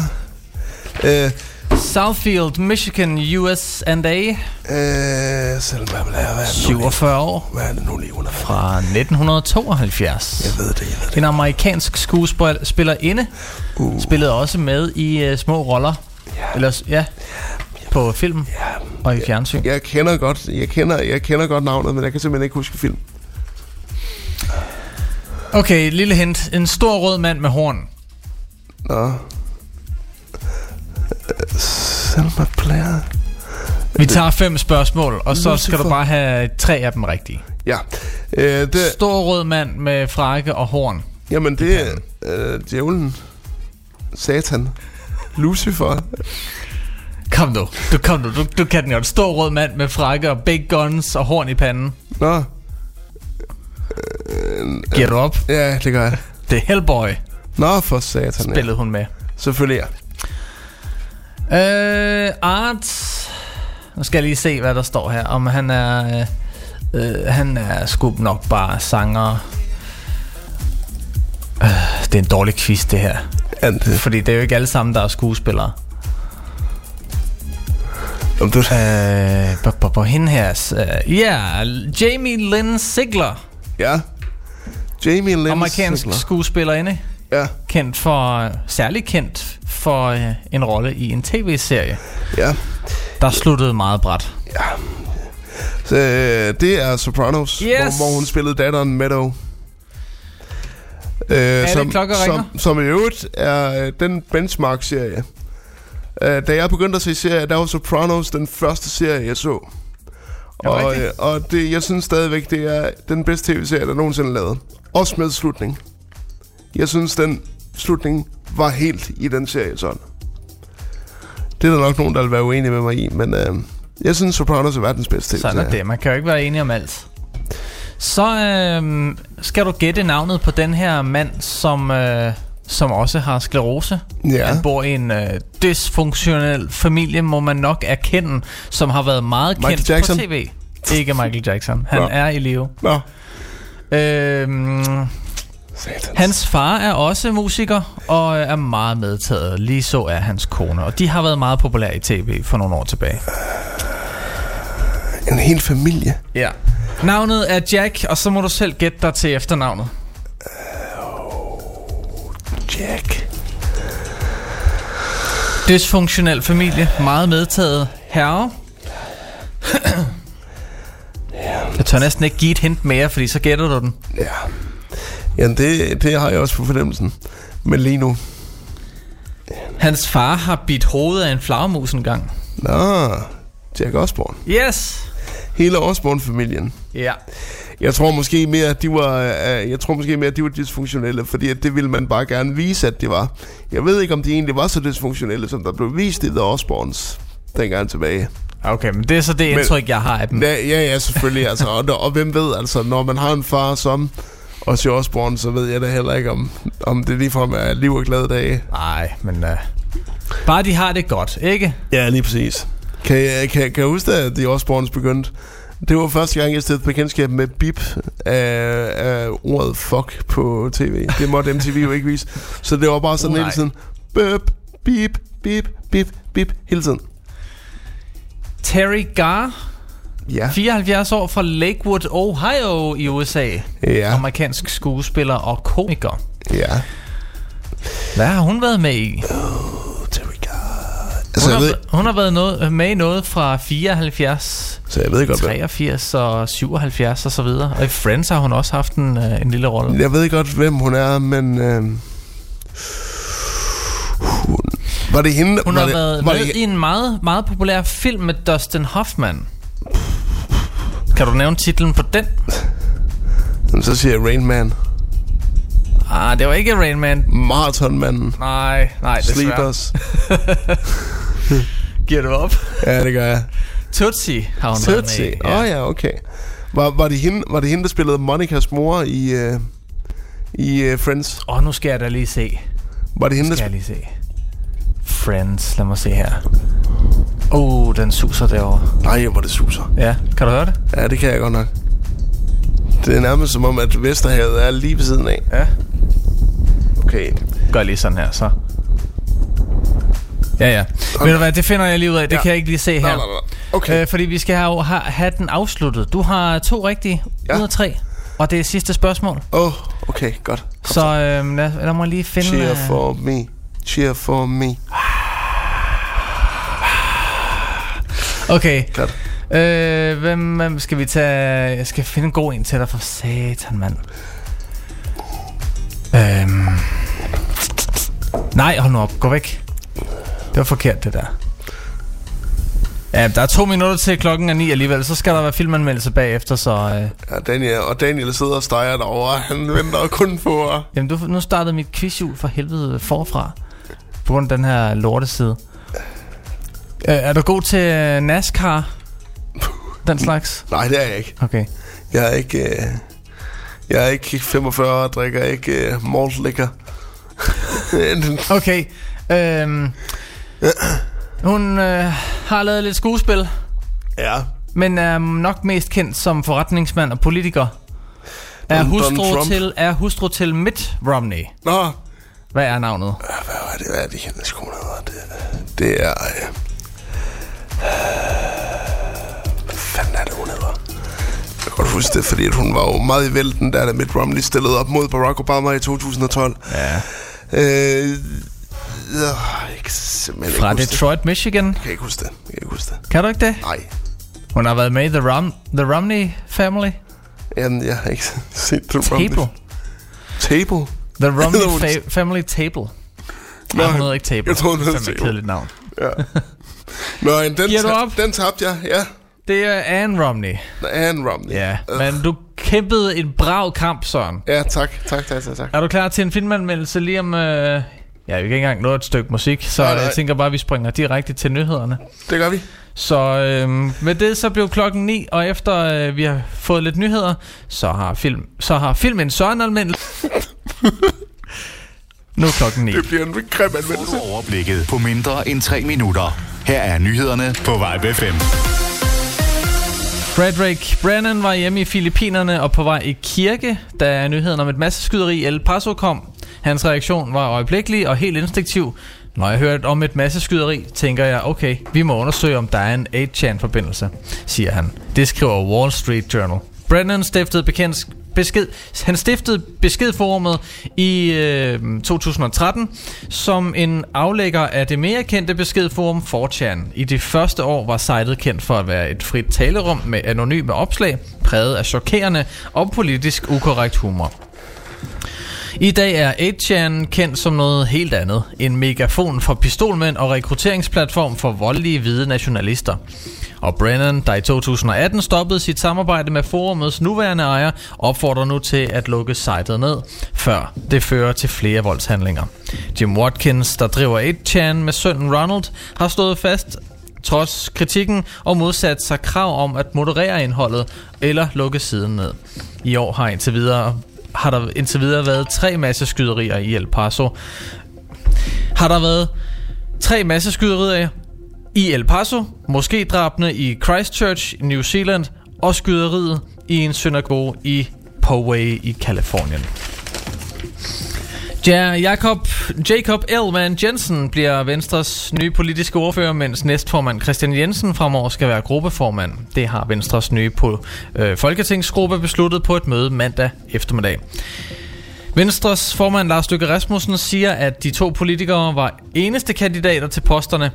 Øh, Southfield, Michigan, USA, øh, Selma Blair, hvad er det nu? 47 år, Hvad er det nu lige, hun er fra? fra 1972. Jeg ved det, jeg ved det. En amerikansk skuespillerinde Uh. spillede også med i uh, små roller. Ja. Eller, s- ja, på film og i fjernsyn. Jeg kender godt, jeg kender, jeg kender godt navnet, men jeg kan simpelthen ikke huske film. Okay, lille hint. En stor rød mand med horn. Nå. Selma Blair. Vi tager fem spørgsmål, og så skal du bare have tre af dem rigtige. Ja. Øh, det, Stor rød mand med frakke og horn. jamen, det er øh, djævlen. Satan. Lucifer. Kom nu. Du, kom nu. Du, du kan den jo. En stor rød mand med frakke og big guns og horn i panden. Nå. Giver du op? Ja, det gør jeg. Det er Hellboy, Nå, for satan. Ja. spillede hun med. Selvfølgelig ja. Øh, Art. Nu skal jeg lige se, hvad der står her. Om han er... Øh, øh, han er sgu nok bare sanger. Øh, det er en dårlig quiz, det her. Ant, Fordi det er jo ikke alle sammen, der er skuespillere. Om du... Øh, på, på, på hende her. Øh, ja, Jamie Lynn Sigler. Ja. Jamie Lynn Amerikansk Sigler. skuespillerinde. Ja, Kendt for... Særligt kendt for øh, en rolle i en tv-serie. ja. Der sluttede meget bræt. Så, øh, det er Sopranos, Yes. hvor, hvor hun spillede datteren Meadow. Øh, ringer? som, som i øvrigt er øh, den benchmark-serie. Øh, da jeg begyndte at se serier, der var Sopranos den første serie, jeg så. Og, rigtigt? øh, og det, jeg synes stadigvæk, det er den bedste tv-serie, der nogensinde er lavet. Også med slutning. Jeg synes, den slutning var helt i den serie sådan. Det er der nok nogen, der vil være uenige med mig i, men øh, jeg synes, Sopranos er verdens bedste tv-serie. Sådan er det. Man kan jo ikke være enig om alt. Så øh, skal du gætte navnet på den her mand, som, øh, som også har sklerose. Ja. Han bor i en øh, dysfunktionel familie, må man nok erkende, som har været meget Michael kendt Jackson? på tv. Ikke Michael Jackson. Han Nå. er i live. Nå, Øh, satans. hans far er også musiker og er meget medtaget. Lige så er hans kone. Og de har været meget populære i tv for nogle år tilbage. En hel familie. Ja. Navnet er Jack, og så må du selv gætte dig til efternavnet. Jack. Dysfunktionel familie, meget medtaget herre. Jeg tør næsten ikke give et hint mere, fordi så gætter du den. Ja. Jamen, det, det har jeg også på fornemmelsen. Men lige nu. Hans far har bidt hovedet af en flagermus en gang. Nå, Jack Osborne. Yes! Hele Osborne-familien. Ja. Jeg tror måske mere, at de var, øh, jeg tror måske mere, at de var dysfunktionelle, fordi at det ville man bare gerne vise, at de var. Jeg ved ikke, om de egentlig var så dysfunktionelle, som der blev vist i The Osborns dengang tilbage. Okay, men det er så det indtryk, jeg har af dem. Ja, ja, ja selvfølgelig. Altså, og, og hvem ved, altså, når man har en far som Ozzy Osbourne, så ved jeg da heller ikke, om, om det ligefrem er liv og glade dage. Nej, men uh, bare de har det godt, ikke? Ja, lige præcis. Kan jeg, kan, kan jeg huske, at The Osbournes begyndte? Det var første gang, jeg stedte bekendtskab med bip af, af ordet fuck på tv. Det måtte MTV jo ikke vise. Så det var bare sådan Uh, hele tiden. Bøp, bip, bip, bip, bip, hele tiden. Terry Garr, Ja. 74 år fra Lakewood, Ohio i USA. Ja. Amerikansk skuespiller og komiker. Ja. Hvad har hun været med i? Hun, Altså, jeg har, ved, hun har været noget, med i noget fra 74, så jeg ved godt, hvem, 83 og 77 og så videre. Og i Friends har hun også haft en, øh, en lille rolle. jeg ved godt, hvem hun er, men... Øh, hun, var det hende? Hun var har det, været var med det, i en meget, meget populær film med Dustin Hoffman. Kan du nævne titlen på den? Jamen, Så siger jeg Rain Man. Ah, det var ikke Rain Man. Marathonmanden. Nej, nej, desværre. Sleepers. Giver du op? Ja, det gør jeg. Tootsie har hun været med Tootsie. Åh oh, ja, okay. Var, var, det hende, var det hende, der spillede Monikas mor i, øh, i øh, Friends? Åh, oh, nu skal jeg da lige se. Var det hende, der Skal jeg lige se. Friends, lad mig se her. Oh, den suser derovre. Nej, hvor det suser. Ja, kan du høre det? Ja, det kan jeg godt nok. Det er nærmest som om, at Vesterhavet er lige ved siden af. Ja. Okay. Gør lige sådan her, så. Ja, ja. Okay. Ved du hvad, det finder jeg lige ud af. Det Ja. kan jeg ikke lige se her. Nej, nej, nej. Okay. Øh, fordi vi skal have, have, den afsluttet. Du har to rigtige Ja. ja. ud af tre. Og det er sidste spørgsmål. Åh, oh, okay, godt. Kom Så øh, lad, lad mig lige finde... Cheer øh, for me. Cheer for me. Okay. Godt. Øh, hvem, hvem skal vi tage? Jeg skal finde en god en til dig for satan, mand. Øhm. Nej, hold nu op. Gå væk. Det var forkert, det der. Ja, der er to minutter til klokken er ni alligevel. Så skal der være filmanmeldelse bagefter, så... Øh, Ja, Daniel, og Daniel sidder og steger derovre. Han venter kun på... at- jamen, du, nu startede mit quizhjul for helvede forfra. På grund af den her lorteside. Øh, er du god til øh, NASCAR? Den slags? Nej, det er jeg ikke. Okay. Jeg er ikke... Øh, jeg er ikke 45 og drikker ikke øh, malt liquor. Okay. Øhm, hun øh, har lavet lidt skuespil, ja. men er nok mest kendt som forretningsmand og politiker. Er Don- hustru, Trump. til, er hustru til Mitt Romney. Nå, Hvad er navnet? hvad er det, hvad er det, hendes kone hedder? Det, det er... Øh, hvad fanden er det, hun hedder? Jeg kan godt huske det, fordi at hun var jo meget i vælten, da Mitt Romney stillede op mod Barack Obama i 2012. Ja. Øh, jeg kan simpelthen Fra ikke huske det. Detroit, Michigan. Jeg kan ikke huske det. Jeg kan ikke huske det. Kan du ikke det? Nej. Hun har været med i The, Rom- The Romney Family. Jamen, jeg har ikke set The Table. Table? The Romney Hedder fa- Family Table. Nå, Nej, hun hedder ikke Table. jeg troede, hun hed Det er et Table. kedeligt navn. Nå, en, den, Giver du op? den tabte jeg, ja. Det er Anne Romney. Anne Romney. Ja, Øh, men du kæmpede en brav kamp, Søren. Ja, tak, tak, tak, tak, tak. Er du klar til en filmanmeldelse lige om... Øh... Ja, vi kan ikke engang nå et stykke musik, så Nej, nej. jeg tænker bare, at vi springer direkte til nyhederne. Det gør vi. Så øh, med det så blev klokken 9, og efter øh, vi har fået lidt nyheder, så har, film, så har filmen Søren anmeldelse. nu er klokken 9. Det bliver en grim anmeldelse. Overblikket på mindre end 3 minutter. Her er nyhederne på Vibe 5. Frederick Brennan var hjemme i Filippinerne og på vej i kirke, da nyheden om et masseskyderi i El Paso kom. Hans reaktion var øjeblikkelig og helt instinktiv. Når jeg hørte om et masseskyderi, tænker jeg, okay, vi må undersøge, om der er en 8chan-forbindelse, siger han. Det skriver Wall Street Journal. Brennan stiftede bekendt besked, han stiftede beskedforummet i øh, 2013 som en aflægger af det mere kendte beskedforum 4chan. I det første år var sitet kendt for at være et frit talerum med anonyme opslag, præget af chokerende og politisk ukorrekt humor. I dag er 8chan kendt som noget helt andet. En megafon for pistolmænd og rekrutteringsplatform for voldelige hvide nationalister. Og Brennan, der i 2018 stoppede sit samarbejde med forumets nuværende ejer, opfordrer nu til at lukke sitet ned, før det fører til flere voldshandlinger. Jim Watkins, der driver 8chan med sønnen Ronald, har stået fast trods kritikken og modsat sig krav om at moderere indholdet eller lukke siden ned. I år har indtil videre har der indtil videre været tre masseskyderier i El Paso. Har der været tre masseskyderier i El Paso, måske drabene i Christchurch i New Zealand og skyderiet i en synagoge i Poway i Kalifornien. Ja, Jakob, Jacob Elman Jensen bliver Venstres nye politiske ordfører, mens næstformand Christian Jensen fremover skal være gruppeformand. Det har Venstres nye på, øh, folketingsgruppe besluttet på et møde mandag eftermiddag. Venstres formand Lars Løkke Rasmussen siger, at de to politikere var eneste kandidater til posterne.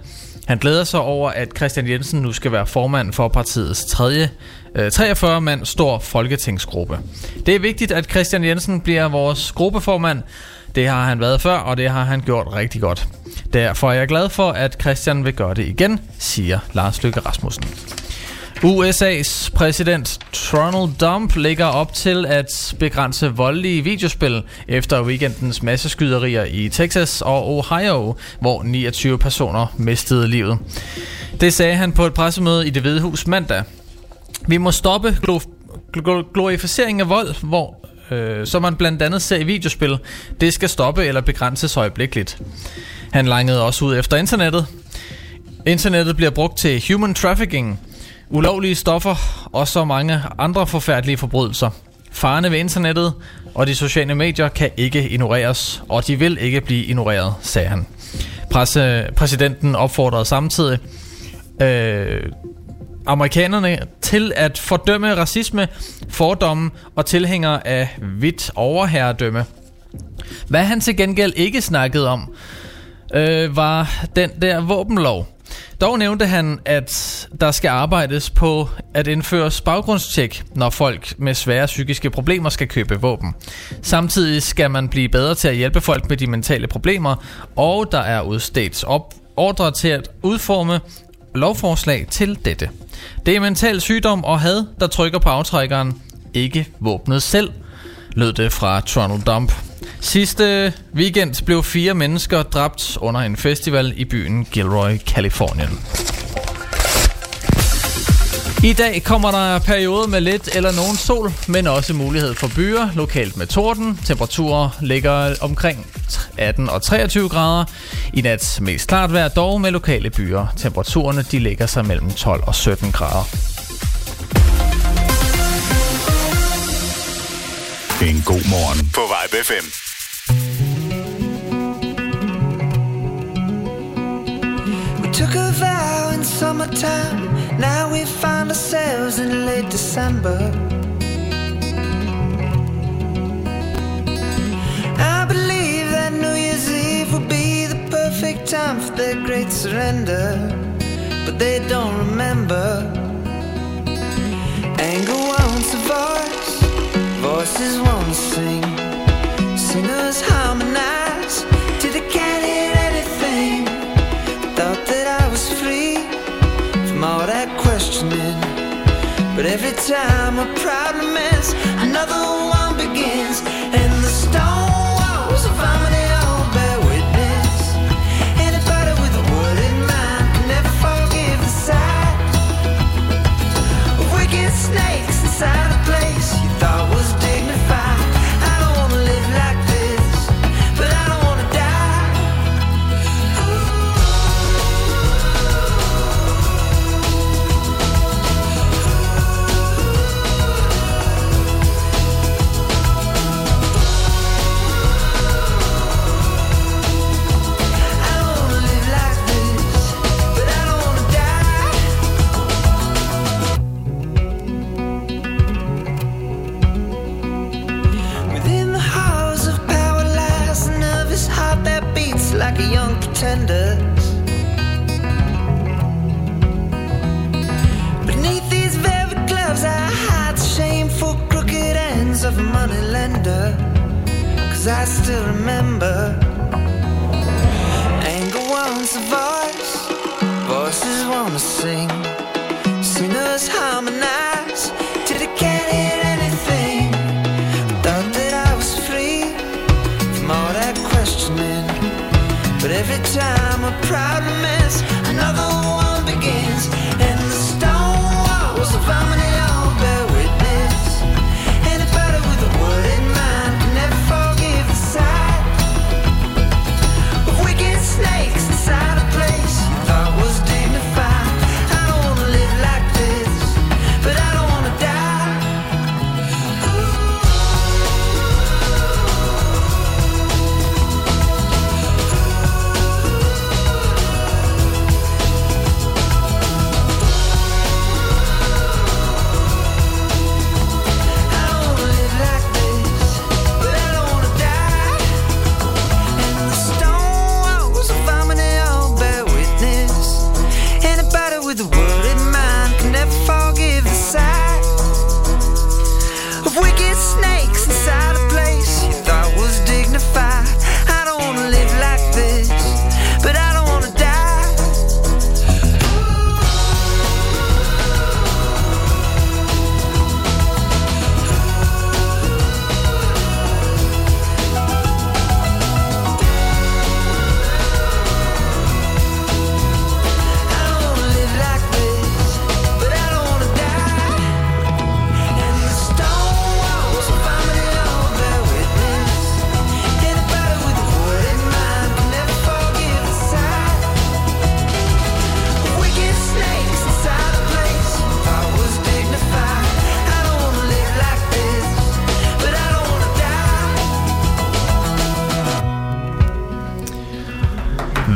Han glæder sig over, at Christian Jensen nu skal være formand for partiets tredje øh, 43 mand stor folketingsgruppe. Det er vigtigt, at Christian Jensen bliver vores gruppeformand. Det har han været før, og det har han gjort rigtig godt. Derfor er jeg glad for, at Christian vil gøre det igen, siger Lars Løkke Rasmussen. USA's præsident Donald Trump lægger op til at begrænse voldelige videospil efter weekendens masseskyderier i Texas og Ohio, hvor 29 personer mistede livet. Det sagde han på et pressemøde i det Hvide Hus mandag. Vi må stoppe glo- glo- glorificering af vold, hvor øh, som man blandt andet ser i videospil. Det skal stoppe eller begrænses øjeblikkeligt. Han langede også ud efter internettet. Internettet bliver brugt til human trafficking, ulovlige stoffer og så mange andre forfærdelige forbrydelser. Farene ved internettet og de sociale medier kan ikke ignoreres, og de vil ikke blive ignoreret, sagde han. Presse, præsidenten opfordrede samtidig øh, amerikanerne til at fordømme racisme, fordomme og tilhængere af hvidt overherredømme. Hvad han til gengæld ikke snakkede om, øh, var den der våbenlov. Dog nævnte han, at der skal arbejdes på at indføre baggrundstjek, når folk med svære psykiske problemer skal købe våben. Samtidig skal man blive bedre til at hjælpe folk med de mentale problemer, og der er udstedt op ordre til at udforme lovforslag til dette. Det er mental sygdom og had, der trykker på aftrækkeren, ikke våbnet selv, lød det fra Donald Dump. Sidste weekend blev fire mennesker dræbt under en festival i byen Gilroy, Kalifornien. I dag kommer der periode med lidt eller nogen sol, men også mulighed for byer, lokalt med torden. Temperaturer ligger omkring 18 og 23 grader. I nat mest klart vejr dog med lokale byer. Temperaturerne de ligger sig mellem 12 og 17 grader. En god morgen på Vibe 5. Summertime. Now we find ourselves in late December. I believe that New Year's Eve will be the perfect time for their great surrender. But they don't remember. Anger wants a voice, voices won't sing. Singers harmonize from all that questioning. But every time a problem ends, another one begins. Cause I still remember anger wants a voice, voices wanna sing. Singers harmonize till they can't hear anything. Thought that I was free from all that questioning. But every time a problem ends, another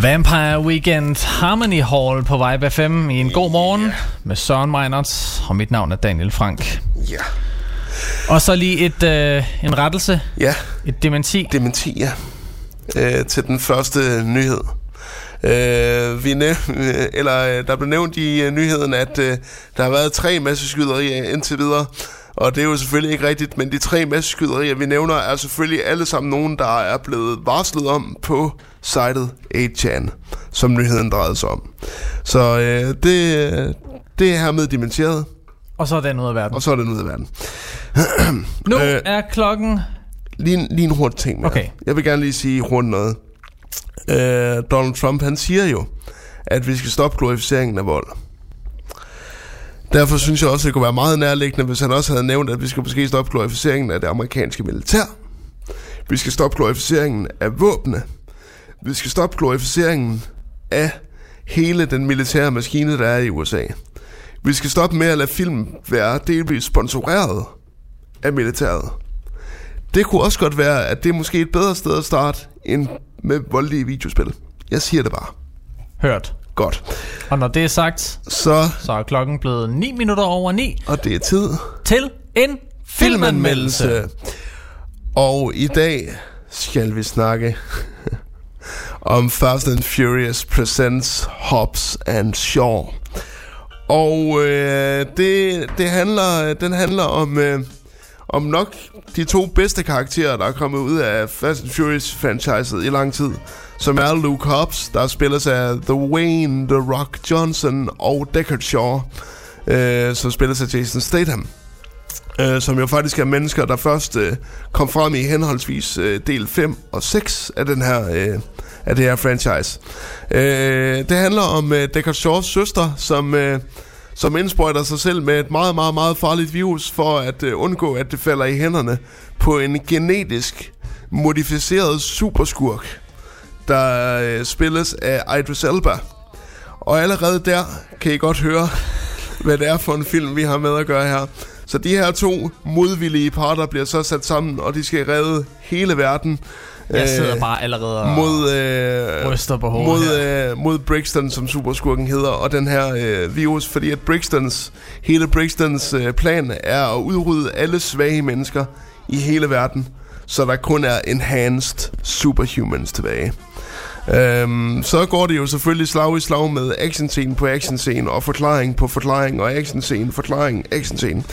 Vampire Weekend Harmony Hall på Vibe FM i en god morgen med Søren Meinerts, og mit navn er Daniel Frank. Ja. Og så lige et, øh, en rettelse, Ja, et dementi. dementi, ja. Øh, til den første nyhed. Øh, vi næv- øh, eller, øh, der blev nævnt i øh, nyheden, at øh, der har været tre masseskyderier indtil videre. Og det er jo selvfølgelig ikke rigtigt, men de tre masseskyderier, vi nævner, er selvfølgelig alle sammen nogen, der er blevet varslet om på sitet 8chan, som nyheden drejede sig om. Så øh, det, det er hermed dementeret, Og så er den ud af verden. og så er det ud af verden. Nu Øh, er klokken... Lige, en- lige en hurtig ting mere. Okay. Jeg vil gerne lige sige hurtigt noget. Øh, Donald Trump, han siger jo, at vi skal stoppe glorificeringen af vold. Derfor synes jeg også, det kunne være meget nærliggende, hvis han også havde nævnt, at vi skal måske stoppe glorificeringen af det amerikanske militær. Vi skal stoppe glorificeringen af våbne. Vi skal stoppe glorificeringen af hele den militære maskine, der er i USA. Vi skal stoppe med at lade film være delvis sponsoreret af militæret. Det kunne også godt være, at det er måske et bedre sted at starte end med voldelige videospil. Jeg siger det bare. Hørt. Godt. Og når det er sagt, Så, så er klokken blevet 9 minutter over 9 og det er tid. til en filmanmeldelse. Og i dag skal vi snakke om Fast and Furious Presents Hobbs and Shaw. Og øh, det, det handler, den handler om, øh, om nok de to bedste karakterer, der er kommet ud af Fast and Furious-franchiset i lang tid. Som er Luke Hobbs, der spilles af The Wayne, The Rock Johnson og Deckard Shaw, øh, som spilles af Jason Statham øh, som jo faktisk er mennesker, der først øh, kom frem i henholdsvis øh, del 5 og 6 af den her øh, af det her franchise. Øh, det handler om øh, Deckard Shaws søster, som øh, som indsprøjter sig selv med et meget, meget, meget farligt virus for at øh, undgå, at det falder i hænderne på en genetisk modificeret superskurk, der øh, spilles af Idris Elba. Og allerede der kan I godt høre, hvad det er for en film, vi har med at gøre her. Så de her to modvillige parter bliver så sat sammen, og de skal redde hele verden. Jeg sidder øh, bare allerede og mod, øh, ryster på hovedet mod, her. øh, mod Brixton, som superskurken hedder, og den her øh, virus, fordi at Brixtons, hele Brixtons øh, plan er at udrydde alle svage mennesker i hele verden, så der kun er enhanced superhumans tilbage. Øhm, så går det jo selvfølgelig slag i slag med actionscene på actionscene og forklaring på forklaring og actionscene, forklaring, actionscene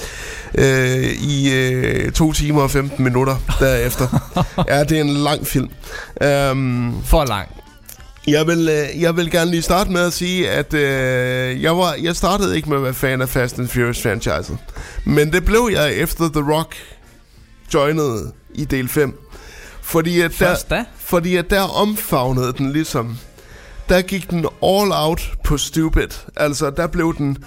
øh, i øh, 2 timer og 15 minutter derefter. ja, det er en lang film. Øhm, For lang. jeg vil, øh, jeg vil gerne lige starte med at sige, at øh, jeg, var, jeg startede ikke med at være fan af Fast and Furious franchiset. Men det blev jeg efter The Rock joinede i del 5. Fordi at, der, da? fordi at der omfavnede den ligesom... Der gik den all out på stupid. Altså, der blev den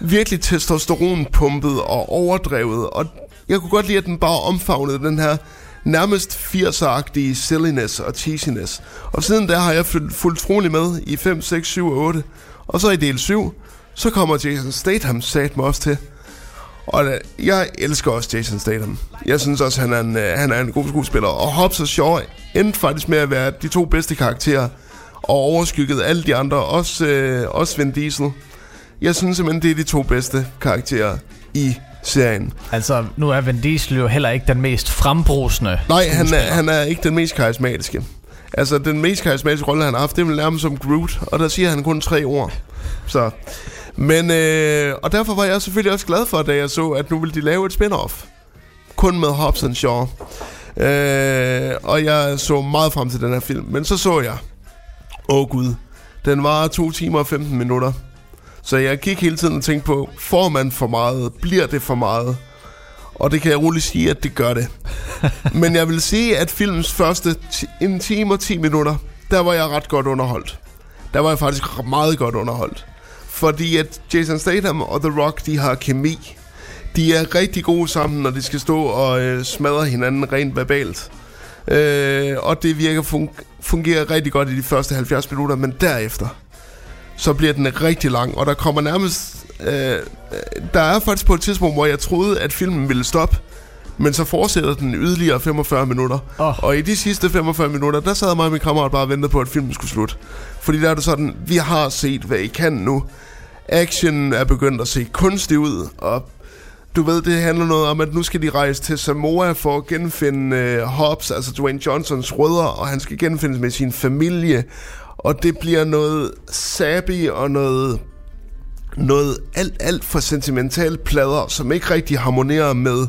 virkelig testosteronpumpet og overdrevet. Og jeg kunne godt lide, at den bare omfavnede den her nærmest 80'er-agtige silliness og cheesiness. Og siden der har jeg fulgt, troligt med i 5, 6, 7 og 8. Og så i del 7, så kommer Jason Statham sat mig også til. Og da, jeg elsker også Jason Statham. Jeg synes også, han er en, øh, han er en god skuespiller. Og Hobbs og Shaw endte faktisk med at være de to bedste karakterer. Og overskygget alle de andre. Også, øh, også Vin Diesel. Jeg synes simpelthen, det er de to bedste karakterer i serien. Altså, nu er Vin Diesel jo heller ikke den mest frembrusende Nej, han er, han er ikke den mest karismatiske. Altså, den mest karismatiske rolle, han har haft, det er vel nærmest som Groot. Og der siger han kun tre ord. Så... Men, øh, og derfor var jeg selvfølgelig også glad for, da jeg så, at nu ville de lave et spin-off. Kun med Hobbs and Shaw. Øh, og jeg så meget frem til den her film. Men så så jeg, åh oh, gud, den var 2 timer og 15 minutter. Så jeg gik hele tiden og tænkte på, får man for meget? Bliver det for meget? Og det kan jeg roligt sige, at det gør det. Men jeg vil sige, at filmens første en time og 10 minutter, der var jeg ret godt underholdt. Der var jeg faktisk meget godt underholdt. Fordi at Jason Statham og The Rock, de har kemi. De er rigtig gode sammen, når de skal stå og øh, smadre hinanden rent verbalt. Øh, og det virker fun- fungerer rigtig godt i de første 70 minutter, men derefter, så bliver den rigtig lang, og der kommer nærmest... Øh, der er faktisk på et tidspunkt, hvor jeg troede, at filmen ville stoppe, Men så fortsætter den yderligere 45 minutter. Åh. Og i de sidste 45 minutter, der sad mig og min kammerat bare og ventede på, at filmen skulle slutte. Fordi der er det sådan, vi har set, hvad I kan nu. Action er begyndt at se kunstig ud, og du ved, det handler noget om, at nu skal de rejse til Samoa for at genfinde øh, Hobbs, altså Dwayne Johnsons rødder, og han skal genfindes med sin familie. Og det bliver noget sappy og noget noget alt, alt for sentimental plader, som ikke rigtig harmonerer med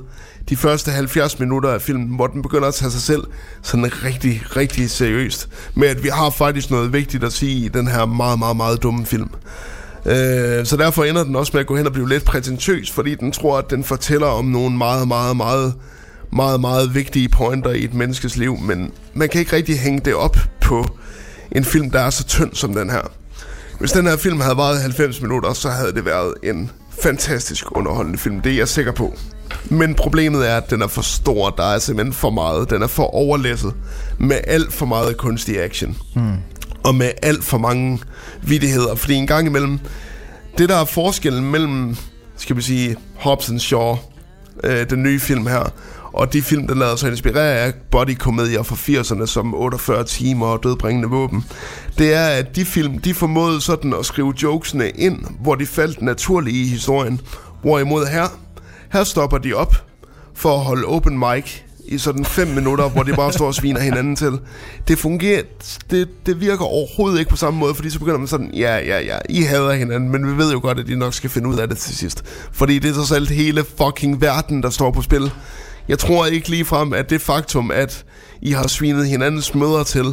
de første 70 minutter af filmen, hvor den begynder at tage sig selv sådan rigtig, rigtig seriøst. Med at vi har faktisk noget vigtigt at sige i den her meget, meget, meget dumme film. Øh, så derfor ender den også med at gå hen og blive lidt prætentiøs, fordi den tror, at den fortæller om nogle meget, meget, meget, meget, meget vigtige pointer i et menneskes liv, men man kan ikke rigtig hænge det op på en film, der er så tynd som den her. Hvis den her film havde varet 90 minutter, så havde det været en fantastisk underholdende film. Det er jeg sikker på. Men problemet er, at den er for stor. Der er simpelthen for meget. Den er for overlæsset. Med alt for meget kunstig action. Hmm. Og med alt for mange vidigheder. Fordi en gang imellem... Det der er forskellen mellem, skal vi sige, Hobbs and Shaw, øh, den nye film her, og de film, der lader sig inspirere af bodykomedier fra 80'erne som 48 timer og dødbringende våben, det er, at de film, de formåede sådan at skrive jokesene ind, hvor de faldt naturligt i historien. Hvorimod her, her stopper de op for at holde open mic i sådan 5 minutter, hvor de bare står og sviner hinanden til. Det fungerer, det, det virker overhovedet ikke på samme måde, fordi så begynder man sådan, ja, ja, ja, I hader hinanden, men vi ved jo godt, at de nok skal finde ud af det til sidst. Fordi det er så alt hele fucking verden, der står på spil. Jeg tror ikke lige frem, at det faktum, at I har svinet hinandens møder til,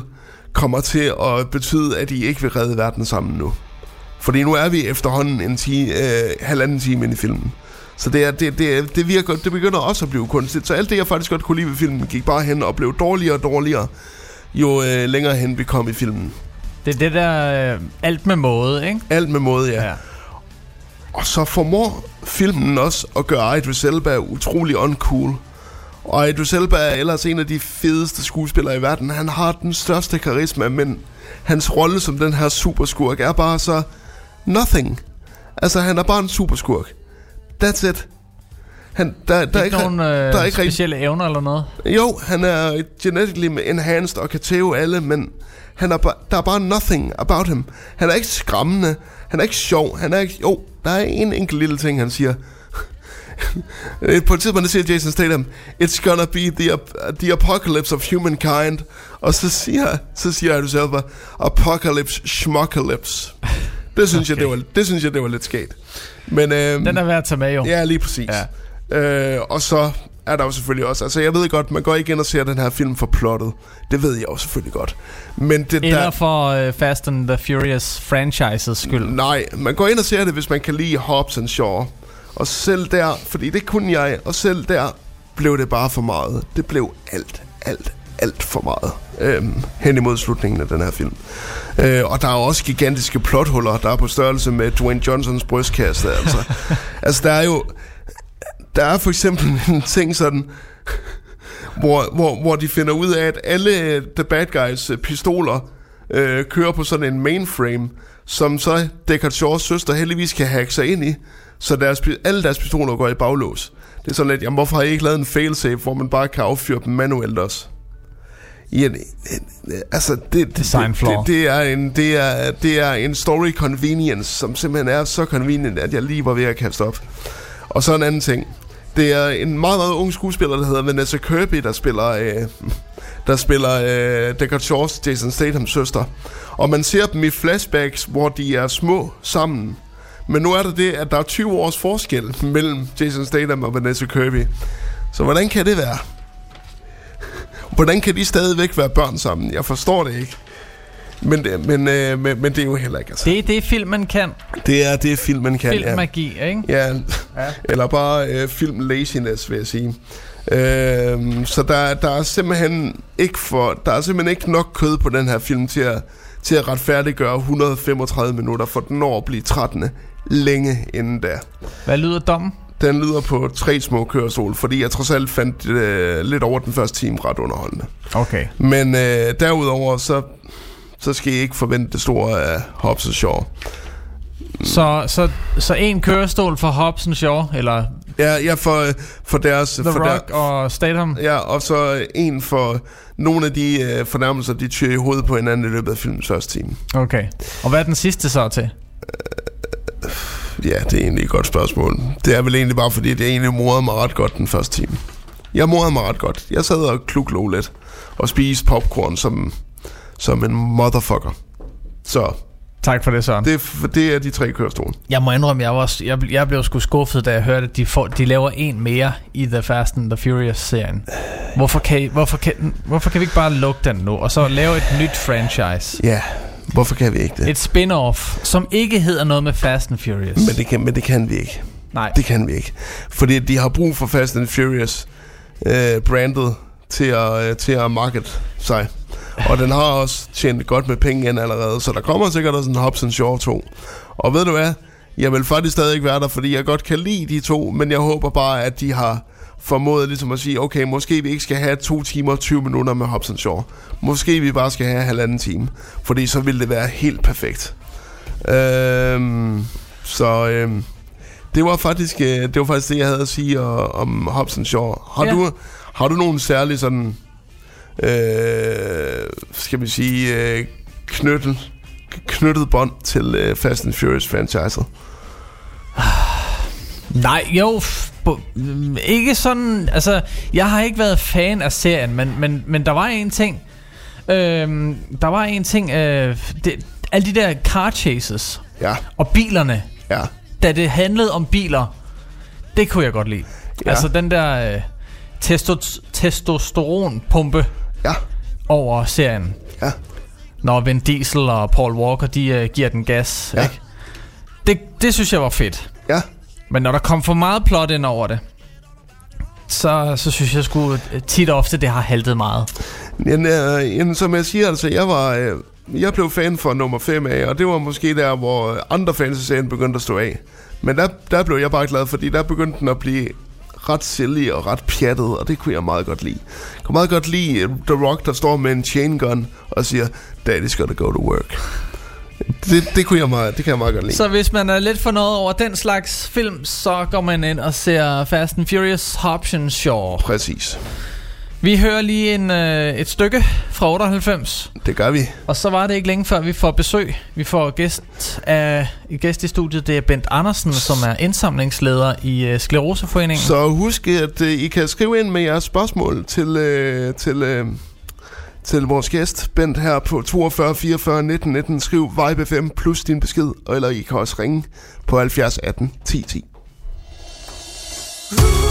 kommer til at betyde, at I ikke vil redde verden sammen nu. Fordi nu er vi efterhånden en ti, øh, halvanden time ind i filmen. Så det, er, det, det, det, virker, det begynder også at blive kunstigt. Så alt det, jeg faktisk godt kunne lide ved filmen, gik bare hen og blev dårligere og dårligere, jo øh, længere hen vi kom i filmen. Det er det der øh, alt med måde, ikke? Alt med måde, ja. ja. Og så formår filmen også at gøre Idris Elba utrolig uncool. Og Idris Elba er ellers en af de fedeste skuespillere i verden. Han har den største karisma, men hans rolle som den her superskurk er bare så nothing. Altså, han er bare en superskurk. That's it. Han, der, der, er ikke nogen øh, der er ikke rigtig specielle evner eller noget. jo, han er genetically enhanced og kan tæve alle, men han er bare, der er bare nothing about him. Han er ikke skræmmende. Han er ikke sjov. Han er ikke... Jo, der er en enkelt lille ting, han siger. På et tidspunkt, der siger Jason Statham, It's gonna be the, ap- the apocalypse of humankind. Og så siger, så siger jeg du selv bare, Apocalypse schmocalypse. Det synes, okay. jeg, det, var, det synes jeg, det var lidt skægt. Men, øhm, Den er værd at tage med, jo. Ja, lige præcis. Ja. Øh, og så er der jo selvfølgelig også... Altså, jeg ved godt, man går ikke ind og ser den her film for plottet. Det ved jeg jo selvfølgelig godt. Men det Eller der... for øh, Fast and the Furious franchises skyld. Nej, man går ind og ser det, hvis man kan lide Hobbs and Shaw. Og selv der, fordi det kunne jeg, og selv der blev det bare for meget. Det blev alt, alt, alt for meget øhm, hen imod slutningen af den her film. Øh, og der er også gigantiske plothuller, der er på størrelse med Dwayne Johnsons brystkasse. Altså, altså der er jo... Der er for eksempel en ting sådan, hvor, hvor, hvor de finder ud af, at alle øh, The Bad Guys øh, pistoler øh, kører på sådan en mainframe, som så Deckard Shaws søster heldigvis kan hacke sig ind i, så deres, alle deres pistoler går i baglås. Det er sådan lidt, jamen hvorfor har I ikke lavet en failsafe, hvor man bare kan affyre dem manuelt også? Ja, en, en, altså det, Design det, det, det, er en, det, er, det er en story convenience, som simpelthen er så convenient, at jeg lige var ved at kaste op. Og så en anden ting. Det er en meget, meget ung skuespiller, der hedder Vanessa Kirby, der spiller, øh, der spiller øh, Deckard Shaws, Jason Statham's søster. Og man ser dem i flashbacks, hvor de er små sammen. Men nu er der det, at der er 20 års forskel mellem Jason Statham og Vanessa Kirby. Så hvordan kan det være? Hvordan kan de stadigvæk være børn sammen? Jeg forstår det ikke. Men, det- men, øh, men, men det er jo heller ikke. Altså. Det er det, filmen kan. Det er det, filmen kan. ja. Filmmagi, ikke? Ja, ja. eller bare øh, film laziness, vil jeg sige. Øh, så der, der er simpelthen ikke for, der er simpelthen ikke nok kød på den her film til at, til at retfærdiggøre 135 minutter, for den når at blive 13. længe inden da. Hvad lyder dommen? Den lyder på tre små kørestol, fordi jeg trods alt fandt øh, lidt over den første time ret underholdende. Okay. Men øh, derudover, så, så skal I ikke forvente det store af Hobbs Shaw. Så, så, så en kørestol for Hobson Shaw, eller Ja, ja for, øh, for deres... The for Rock og Statham. Ja, og så øh, en for nogle af de øh, fornærmelser, de tyrer i hovedet på hinanden i løbet af filmens første time. Okay. Og hvad er den sidste så til? Ja, det er egentlig et godt spørgsmål. Det er vel egentlig bare fordi, det egentlig morede mig ret godt den første time. Jeg morede mig ret godt. Jeg sad og kluklå lidt og spiste popcorn som, som en motherfucker. Så Tak for det, Søren. det, er det er de tre kørestole. Jeg må indrømme, jeg, var, jeg, jeg blev sgu skuffet, da jeg hørte, at de, får, de laver en mere i The Fast and the Furious-serien. Hvorfor kan, I, hvorfor, kan, hvorfor kan vi ikke bare lukke den nu, og så lave et nyt franchise? Ja, hvorfor kan vi ikke det? Et spin-off, som ikke hedder noget med Fast and Furious. Men det kan, men det kan vi ikke. Nej, Det kan vi ikke. Fordi de har brug for Fast and Furious øh, brandet til at, øh, til at market sig. Og den har også tjent godt med penge ind allerede, så der kommer sikkert også en Hobbs Shaw 2. Og ved du hvad? Jeg vil faktisk stadig ikke være der, fordi jeg godt kan lide de to, men jeg håber bare, at de har formået ligesom at sige, okay, måske vi ikke skal have to timer og 20 minutter med Hobbs Shaw. Måske vi bare skal have halvanden time, fordi så vil det være helt perfekt. Øhm, så øhm, det var faktisk øh, det var faktisk det jeg havde at sige øh, om Hobson Shaw. Har ja. du har du nogen særlig sådan øh, skal vi sige øh, knyttet knyttet bånd til øh, Fast and Furious franchiset? Nej, jo, mm, ikke sådan, altså, jeg har ikke været fan af serien, men, men, men der var en ting, øhm, der var en ting, øh, det, alle de der car chases, Ja, og bilerne, ja, da det handlede om biler, det kunne jeg godt lide. Ja. Altså den der øh, testo- testosteronpumpe ja, over serien, ja, når Vin Diesel og Paul Walker, de øh, giver den gas, Ja. ikke? Det, det synes jeg var fedt. ja. Men når der kom for meget plot ind over det, så, så synes jeg sgu tit og ofte, det har haltet meget. Men, øh, jamen, som jeg siger, altså, jeg var... Øh, jeg blev fan for nummer 5 af, og det var måske der, hvor andre fans af serien begyndte at stå af. Men der, der blev jeg bare glad, fordi der begyndte den at blive ret silly og ret pjattet, og det kunne jeg meget godt lide. Jeg kunne meget godt lide øh, The Rock, der står med en chain gun og siger, Daddy's gotta go to work. Det, det, kunne jeg meget, det kan jeg meget godt lide. Så hvis man er lidt for noget over den slags film, så går man ind og ser Fast and Furious Hobbs Shaw. Præcis. Vi hører lige en, øh, et stykke fra 98, Det gør vi. og så var det ikke længe før vi får besøg. Vi får gæst, af, gæst i studiet, det er Bent Andersen, som er indsamlingsleder i øh, Skleroseforeningen. Så husk, at øh, I kan skrive ind med jeres spørgsmål til, øh, til, øh, til vores gæst, Bent, her på 42 44 19 19. Skriv Vibe 5 plus din besked, eller I kan også ringe på 70 18 10 10. Some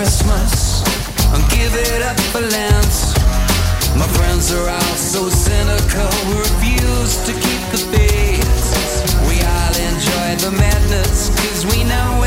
Christmas And give it up for Lent my friends are all so cynical, we refuse to keep the faith. We all enjoy the madness, cause we know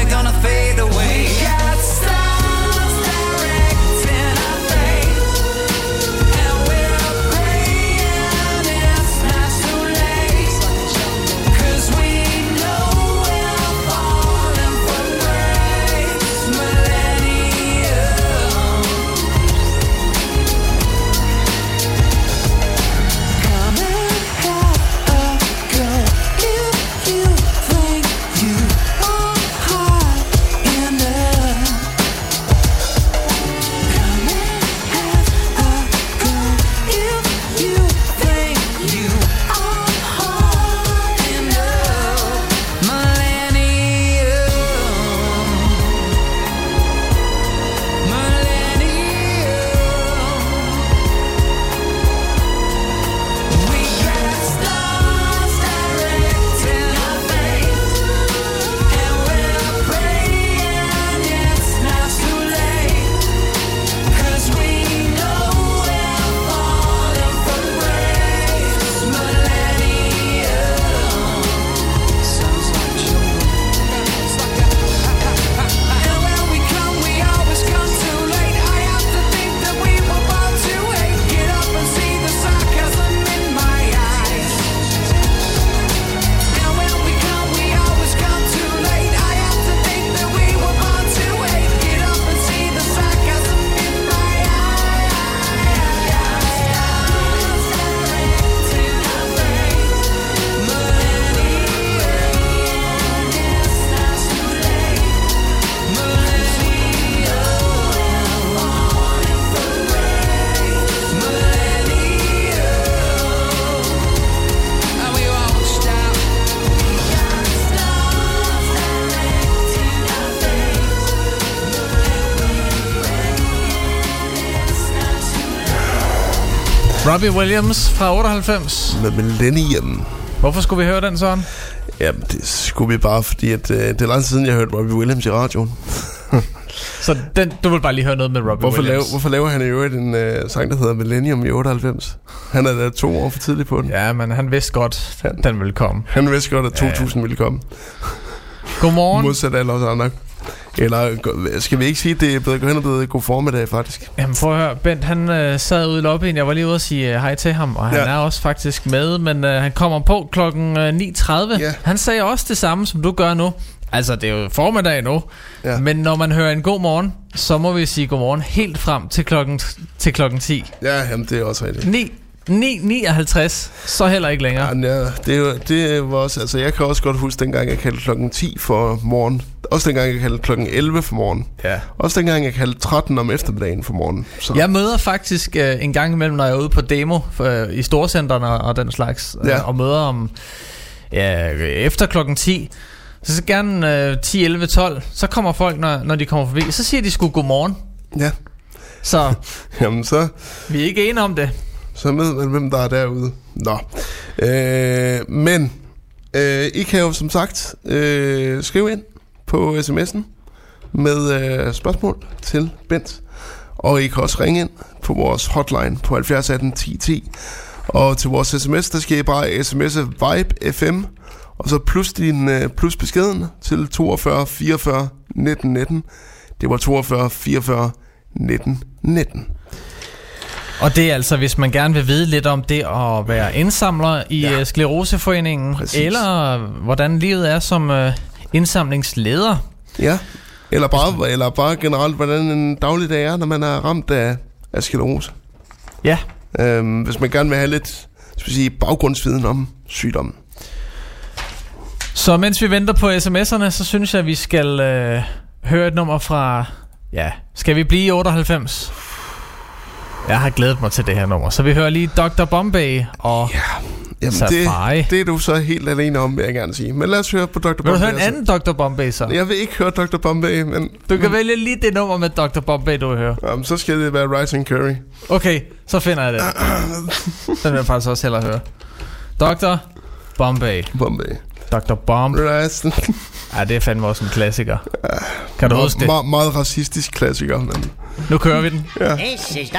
Robbie Williams fra 98. Med Millennium. Hvorfor skulle vi høre den sådan? Jamen, det skulle vi bare, fordi at, øh, det er lang tid siden, jeg har hørt Robbie Williams i radioen. Så den, du vil bare lige høre noget med Robbie Hvorfor, laver, Williams. hvorfor laver han i øvrigt en øh, sang, der hedder Millennium i 98? Han er da to år for tidlig på den. Ja. Ja, men han vidste godt, at den ville komme. Han vidste godt, at 2000 ville komme. Godmorgen. Modsat alle os andre. Eller skal vi ikke sige, at det er blevet, hen og blevet god formiddag, faktisk? Jamen prøv at høre, Bent han øh, sad ude i lobbyen, jeg var lige ude og sige øh, hej til ham, og han Ja. er også faktisk med, men øh, han kommer på klokken øh, 9.30. Ja. Han sagde også det samme, som du gør nu. Altså, det er jo formiddag nu, Ja. men når man hører en god morgen, så må vi sige godmorgen helt frem til klokken, til klokken 10. Ja, jamen, det er også rigtigt. 9, 9, 59, så heller ikke længere. Ja, ja, det, er det var også, altså jeg kan også godt huske dengang jeg kaldte klokken 10 for morgen. Også dengang jeg kaldte klokken 11 for morgen. Ja. Også dengang jeg kaldte 13 om eftermiddagen for morgen. Så, Jeg møder faktisk øh, en gang imellem, når jeg er ude på demo øh, i storcenterne og, og den slags, øh, Ja. og møder om ja, efter klokken 10. Så, så gerne øh, 10, 11, 12. Så kommer folk, når, når de kommer forbi. Så siger de sgu godmorgen. ja. Så Jamen så, vi er ikke enige om det så ved man, hvem der er derude. Nå. Øh, men, øh, I kan jo som sagt øh, skrive ind på sms'en med øh, spørgsmål til Bent. Og I kan også ringe ind på vores hotline på 70 18 10 10. Og til vores sms, der skal I bare sms'e Vibe FM, og så plus din øh, plus beskeden til 42 44 19 19. Det var 42 44 19 19. Og det er altså, hvis man gerne vil vide lidt om det at være indsamler i Ja. ja. Skleroseforeningen, Præcis. eller hvordan livet er som øh, indsamlingsleder. Ja, eller bare, eller bare generelt, hvordan en dagligdag er, når man er ramt af, af sklerose. Ja, Øhm, hvis man gerne vil have lidt skal sige, baggrundsviden om sygdommen. Så mens vi venter på sms'erne, så synes jeg, at vi skal øh, høre et nummer fra... Ja, skal vi blive i 98? Jeg har glædet mig til det her nummer. Så vi hører lige Dr. Bombay og... Ja. Jamen, Safari. det, det er du så helt alene om, vil jeg gerne sige. Men lad os høre på Dr. Bombay. Vil du høre en altså. anden Dr. Bombay så? Jeg vil ikke høre Dr. Bombay, men Du kan vælge lige det nummer med Dr. Bombay, du vil høre. jamen, så skal det være Rising Curry. Okay, så finder jeg det. Den vil jeg faktisk også hellere høre. Dr. Bombay. Bombay. Dr. Bomb. Rising. Ja, det er fandme også en klassiker. Kan du huske det? Meget, meget racistisk klassiker, men Nu kører vi den. This is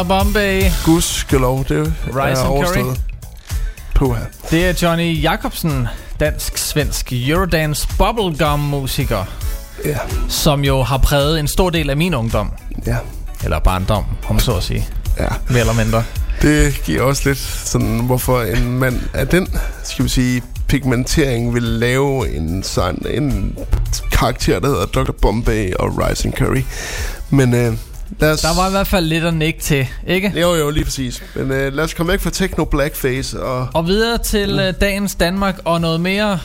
Dr. Bombay. Skal lov, det Rice er overstået. Puh her. Det er Johnny Jacobsen, dansk-svensk Eurodance bubblegum-musiker, Ja, som jo har præget en stor del af min ungdom. ja, Eller barndom, om så at sige. ja. Mere eller mindre. Det giver også lidt sådan, hvorfor en mand af den, skal vi sige, pigmentering vil lave en, sådan, en karakter, der hedder Dr. Bombay og Rice and Curry. Men øh, lad os... Der var i hvert fald lidt at nikke til, ikke? Jo, jo, lige præcis. Men øh, lad os komme væk fra techno blackface og... Og videre til øh, dagens Danmark og noget mere,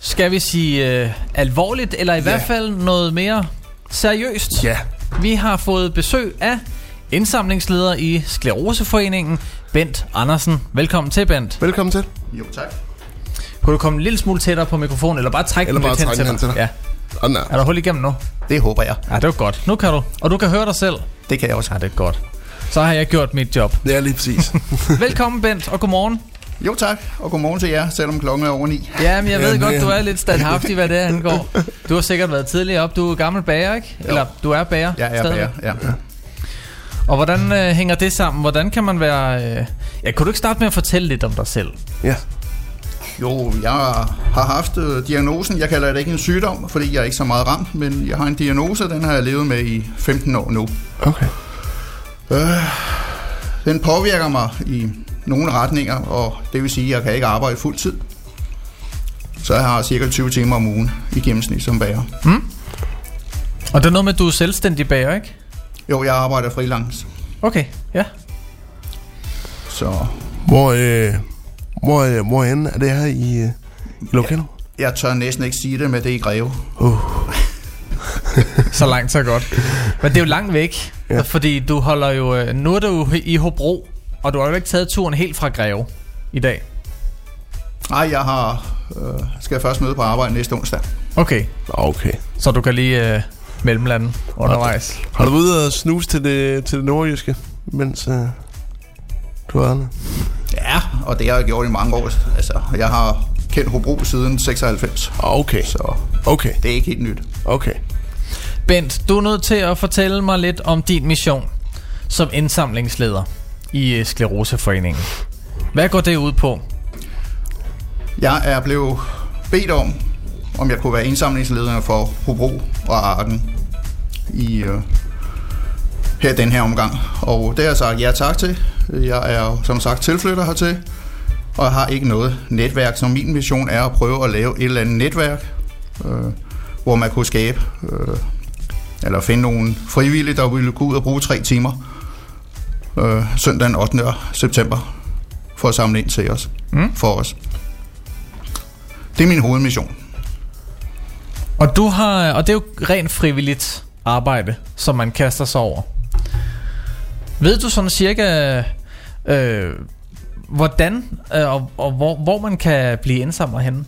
skal vi sige, øh, alvorligt, eller i hvert fald noget mere seriøst. Ja, Vi har fået besøg af indsamlingsleder i Skleroseforeningen, Bent Andersen. Velkommen til, Bent. velkommen til. Jo, tak. Kunne du komme en lille smule tættere på mikrofonen, eller bare trække Eller den bare lidt trække hen til dig. Ja. Og nej. Er der hul igennem nu? Det håber jeg. Ja, det var godt. Nu kan du. Og du kan høre dig selv. Det kan jeg også. Ja, det er godt. Så har jeg gjort mit job. Ja, lige præcis. Velkommen, Bent, og godmorgen. Jo, tak. Og godmorgen til jer, selvom klokken er over ni. Jamen, jeg ved godt, ja. du er lidt standhaftig, hvad det angår. Du har sikkert været tidligere op. Du er gammel bager, ikke? Eller du er bager Jeg er stadigvæk. bager, ja. Og hvordan øh, hænger det sammen? Hvordan kan man være... Øh... Ja, kunne du ikke starte med at fortælle lidt om dig selv? ja. Jo, jeg har haft øh, diagnosen. Jeg kalder det ikke en sygdom, fordi jeg er ikke så meget ramt, men jeg har en diagnose, den har jeg levet med i 15 år nu. Okay. Den påvirker mig i nogle retninger, og det vil sige, at jeg kan ikke arbejde fuld tid. Så jeg har cirka 20 timer om ugen i gennemsnit som bager. Og det er noget med, at du er selvstændig bager, ikke? Jo, jeg arbejder freelance, Okay, ja. så Hvor, øh, hvor, øh, hvor end er det her i, øh, i lokalet? jeg tør næsten ikke sige det, men det er i Greve. Uh, Så langt, så godt. Men det er jo langt væk, ja. Fordi du holder jo... øh, Nu er du jo i Hobro, og du har jo ikke taget turen helt fra Greve i dag. Nej, jeg har, øh, skal først møde på arbejde næste onsdag. Okay, okay. så du kan lige øh, mellemlande undervejs. Har du været ude og snuse til det, til det nordjyske, mens øh, du var der? Ja, og det har jeg gjort i mange år. Altså, jeg har kendt Hobro siden 96, Okay, så okay, det er ikke helt nyt. okay. Bent, du er nødt til at fortælle mig lidt om din mission som indsamlingsleder i øh, Skleroseforeningen. Hvad går det ud på? Jeg er blevet bedt om, om jeg kunne være indsamlingsleder for Hobro og Arden i øh, her den her omgang. Og det har jeg sagt ja tak til. Jeg er som sagt tilflytter hertil, og jeg har ikke noget netværk, så min mission er at prøve at lave et eller andet netværk, øh, hvor man kunne skabe, øh, eller finde nogle frivillige, der ville gå ud og bruge tre timer øh, søndag den 8. september for at samle ind til os, Mm. for os. Det er min hovedmission. Og du har, og det er jo rent frivilligt arbejde, som man kaster sig over. Ved du sådan cirka, øh, hvordan øh, og, og hvor, hvor man kan blive indsamler henne?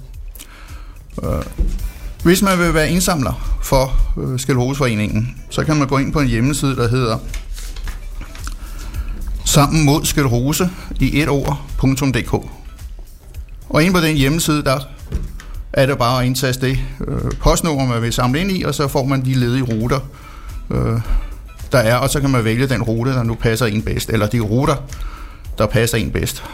Øh, hvis man vil være indsamler for øh, så kan man gå ind på en hjemmeside, der hedder sammen mod skelrose i et ord.dk. Og inde på den hjemmeside, der er det bare at indtaste det øh, postnummer, man vil samle ind i, og så får man de ledige ruter, øh, der er, og så kan man vælge den rute, der nu passer en bedst, eller de ruter, der passer en bedst.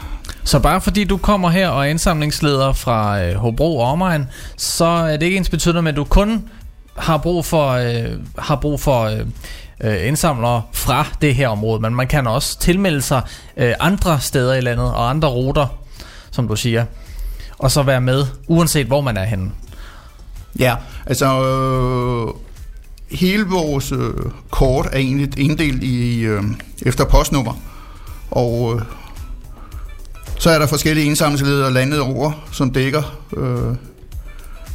Så bare fordi du kommer her og er indsamlingsleder fra øh, Hobro og omegn, så er det ikke ens betydende at du kun har brug for, øh, har brug for øh, øh, indsamlere fra det her område, men man kan også tilmelde sig øh, andre steder i landet og andre ruter, som du siger, og så være med, uanset hvor man er henne. Ja, altså øh, hele vores øh, kort er egentlig inddelt i øh, efter postnummer, og øh, så er der forskellige indsamlingsledere landet over, som dækker øh,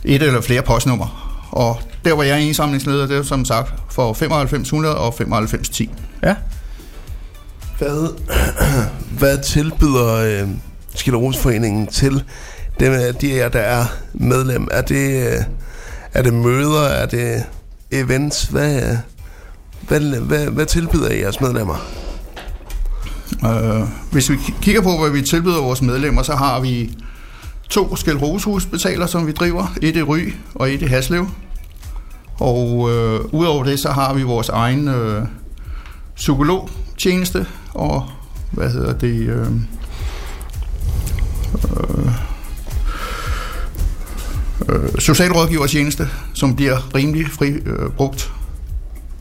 et eller flere postnummer. Og der hvor jeg er indsamlingsleder, det er som sagt for 9500 og 9510. Ja. Hvad, hvad tilbyder øh, Skilleroseforeningen til dem af de her, der er medlem? Er det, øh, er det møder? Er det events? Hvad, hvad, hvad, hvad tilbyder I jeres medlemmer? Øh, hvis vi kigger på, hvad vi tilbyder vores medlemmer, så har vi to Skelrosehusbetaler, som vi driver. Et i Ry og et i Haslev. Og øh, udover det, så har vi vores egen øh, psykologtjeneste, og hvad hedder det... Øh, øh, øh, socialrådgivertjeneste, som bliver rimelig fri øh, brugt.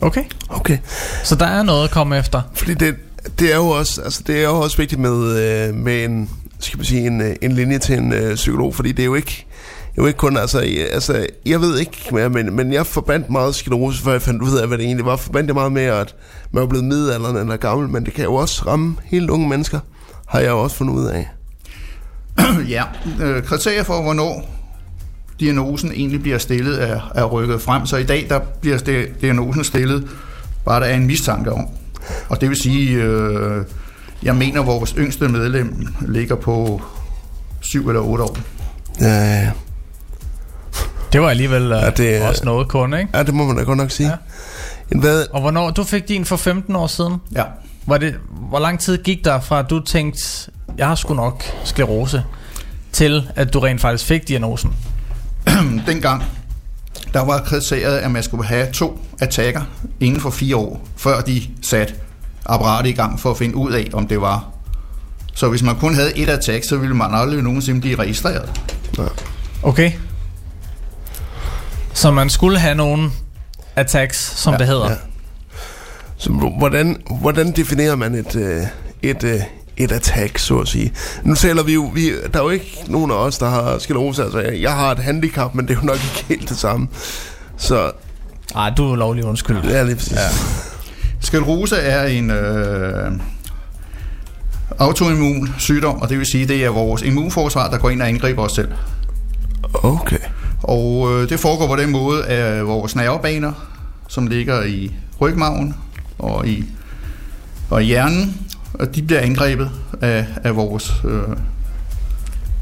Okay. Okay. Så der er noget at komme efter. Fordi det, det er jo også, altså det er jo også vigtigt med, øh, med en, skal man sige, en, øh, en linje til en øh, psykolog, fordi det er jo ikke, det er jo ikke kun, altså, jeg- altså, jeg ved ikke mere, men, men jeg forbandt meget sklerose, før jeg fandt ud af, hvad det egentlig var. Forbandt jeg meget med, at man er blevet middelalderen eller gammel, men det kan jo også ramme helt unge mennesker, har jeg jo også fundet ud af. ja, øh, kriterier for, hvornår diagnosen egentlig bliver stillet, er, er rykket frem. Så i dag, der bliver diagnosen stillet, bare der er en mistanke om. Og det vil sige, øh, jeg mener, vores yngste medlem ligger på 7 eller 8 år. Ja, ja. Det var alligevel uh, Ja, det også noget kun, ikke? ja, det må man da godt nok sige. Ja. Ja. Hvad, Og hvornår, du fik din for 15 år siden. Ja. Var det, hvor lang tid gik der fra, at du tænkte, jeg har sgu nok sklerose, til at du rent faktisk fik diagnosen? Dengang, der var kriteriet, at man skulle have to attacker inden for fire år, før de satte apparatet i gang for at finde ud af, om det var. Så hvis man kun havde et attack, så ville man aldrig nogensinde blive registreret. Okay. Så man skulle have nogle attacks, som ja, det hedder. ja. Ja. Så hvordan, hvordan definerer man et, øh, et, øh, et attack, så at sige? Nu taler vi jo, vi, der er jo ikke nogen af os, der har sklerose. Altså, jeg, jeg har et handicap, men det er jo nok ikke helt det samme. Så Ej, du er lovlig undskyld. ja, lige præcis. Ja. Sklerose er en øh, autoimmun sygdom, og det vil sige, det er vores immunforsvar, der går ind og angriber os selv. Okay. Og øh, det foregår på den måde, at vores nervebaner, som ligger i rygmarven og i, og i hjernen, og de bliver angrebet af, af, vores, øh,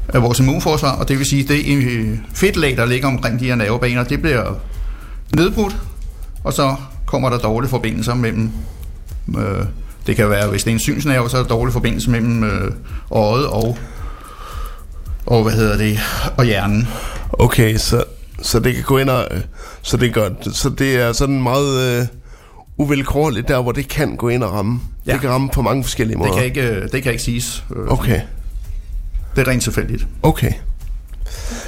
af vores immunforsvar, og det vil sige, det øh, fedtlag, der ligger omkring de her nervebaner, det bliver nedbrudt, og så kommer der dårlige forbindelser mellem øh, det kan være, hvis det er en synsnerve, så er der dårlige forbindelser mellem øh, øjet og, og, hvad hedder det, og hjernen. Okay, så, så det kan gå ind og... Øh, så det, gør, så det er sådan meget øh, uvilkårligt der, hvor det kan gå ind og ramme. Ja. Det kan ramme på mange forskellige måder. Det kan ikke, øh, det kan ikke siges. Øh, Okay, Det er rent tilfældigt. okay.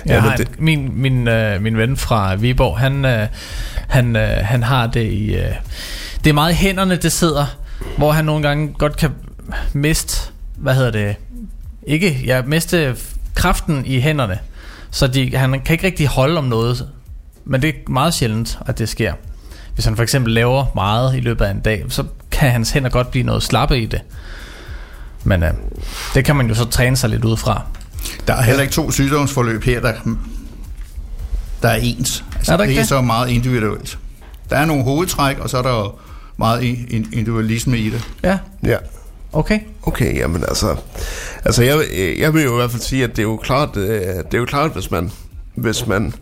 Jeg Ja, har men det... min, min, øh, min ven fra Viborg, han, øh, han, øh, han har det i... Øh, det er meget i hænderne, det sidder, hvor han nogle gange godt kan miste, hvad hedder det, ikke, ja, miste kraften i hænderne. Så de, han kan ikke rigtig holde om noget, men det er meget sjældent, at det sker. Hvis han for eksempel laver meget i løbet af en dag, så kan hans hænder godt blive noget slappe i det. Men øh, det kan man jo så træne sig lidt ud fra. Der er heller ikke to sygdomsforløb her, der, der er ens. Altså, Er der ikke det er det? så meget individuelt. Der er nogle hovedtræk, og så er der meget individualisme i det. Ja, Ja. okay. Okay, jamen altså, altså jeg, jeg vil jo i hvert fald sige, at det er jo klart, øh, det er jo klart, hvis man, hvis man,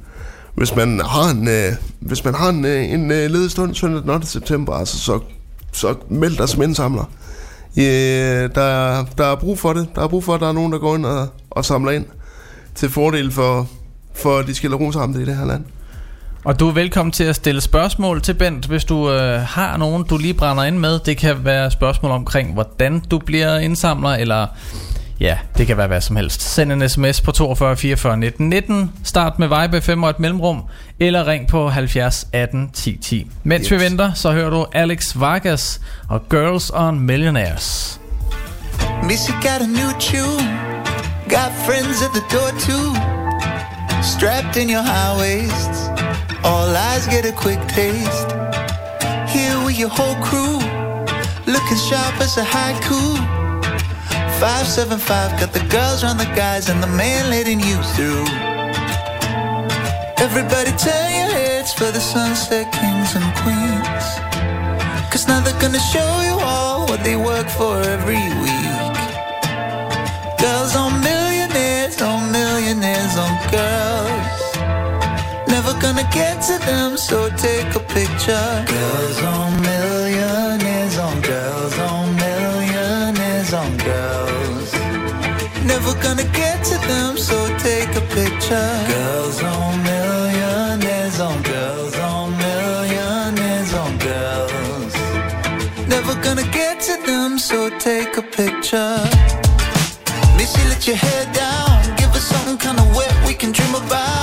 hvis man har en, øh, hvis man har en, øh, en øh, ledig stund søndag den 8. september, altså så, så meld dig som indsamler. Yeah, øh, der, der er brug for det. Der er brug for, at der er nogen, der går ind og, og samler ind til fordel for, for de skillerosamte i det her land. Og du er velkommen til at stille spørgsmål til Bent, hvis du øh, har nogen, du lige brænder ind med. Det kan være spørgsmål omkring, hvordan du bliver indsamler, eller ja, det kan være hvad som helst. Send en sms på 42 44 19 19, start med Vibe 5 og et mellemrum, eller ring på 70 18 10 10. Mens yes. vi venter, så hører du Alex Vargas og Girls on Millionaires. Missy got a new tune. Got friends at the door too. Strapped in your high waists. All eyes get a quick taste. Here with your whole crew. Looking sharp as a haiku. 575 got the girls round the guys and the man letting you through. Everybody turn your heads for the sunset kings and queens. Cause now they're gonna show you all what they work for every week. Girls on millionaires, on millionaires, on girls. Never gonna get to them, so take a picture. Girls on millionaires, them, so take a picture. Girls on millionaires on girls on millionaires on girls. Never gonna get to them, so take a picture. Missy, let your hair down, give us something kinda wet we can dream about.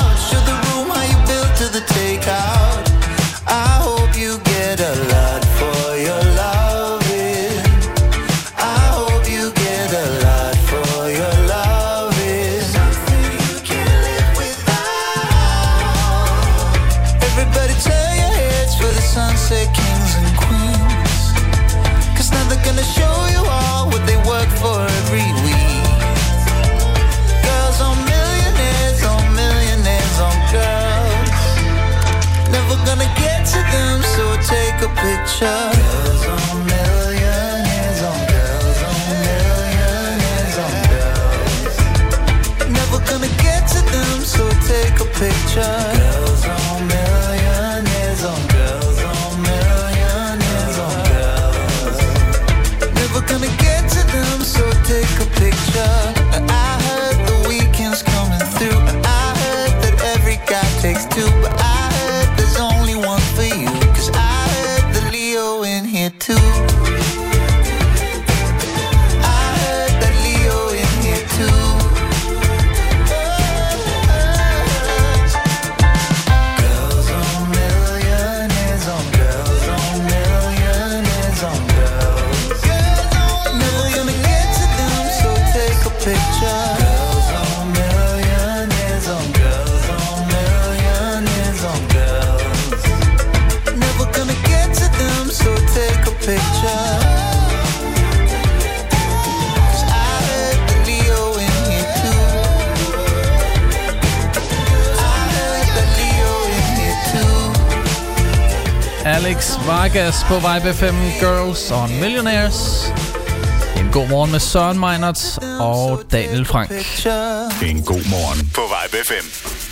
Vargas på Vibe FM Girls on Millionaires. En god morgen med Søren Meinert og Daniel Frank. En god morgen på Vibe FM.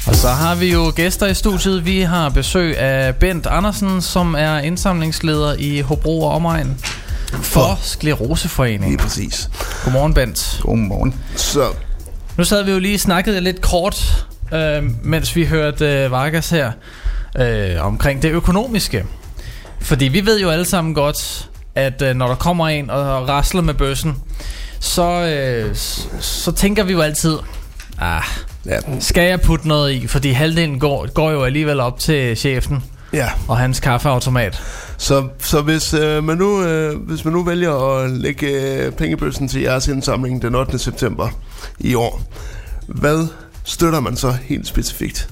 Og så har vi jo gæster i studiet. Vi har besøg af Bent Andersen, som er indsamlingsleder i Hobro og Omegn for Skleroseforeningen. Lige præcis. Godmorgen, Bent. Godmorgen. Så, Nu sad vi jo lige snakket lidt kort, øh, mens vi hørte øh, Vargas her, øh, omkring det økonomiske. Fordi vi ved jo alle sammen godt, at øh, når der kommer en og rasler med bøssen, så, øh, så tænker vi jo altid, ah, ja, skal jeg putte noget i? Fordi halvdelen går, går jo alligevel op til chefen ja. og hans kaffeautomat. Så, så hvis, øh, man nu, øh, hvis man nu vælger at lægge øh, pengebøssen til jeres indsamling den 8. september i år, hvad støtter man så helt specifikt?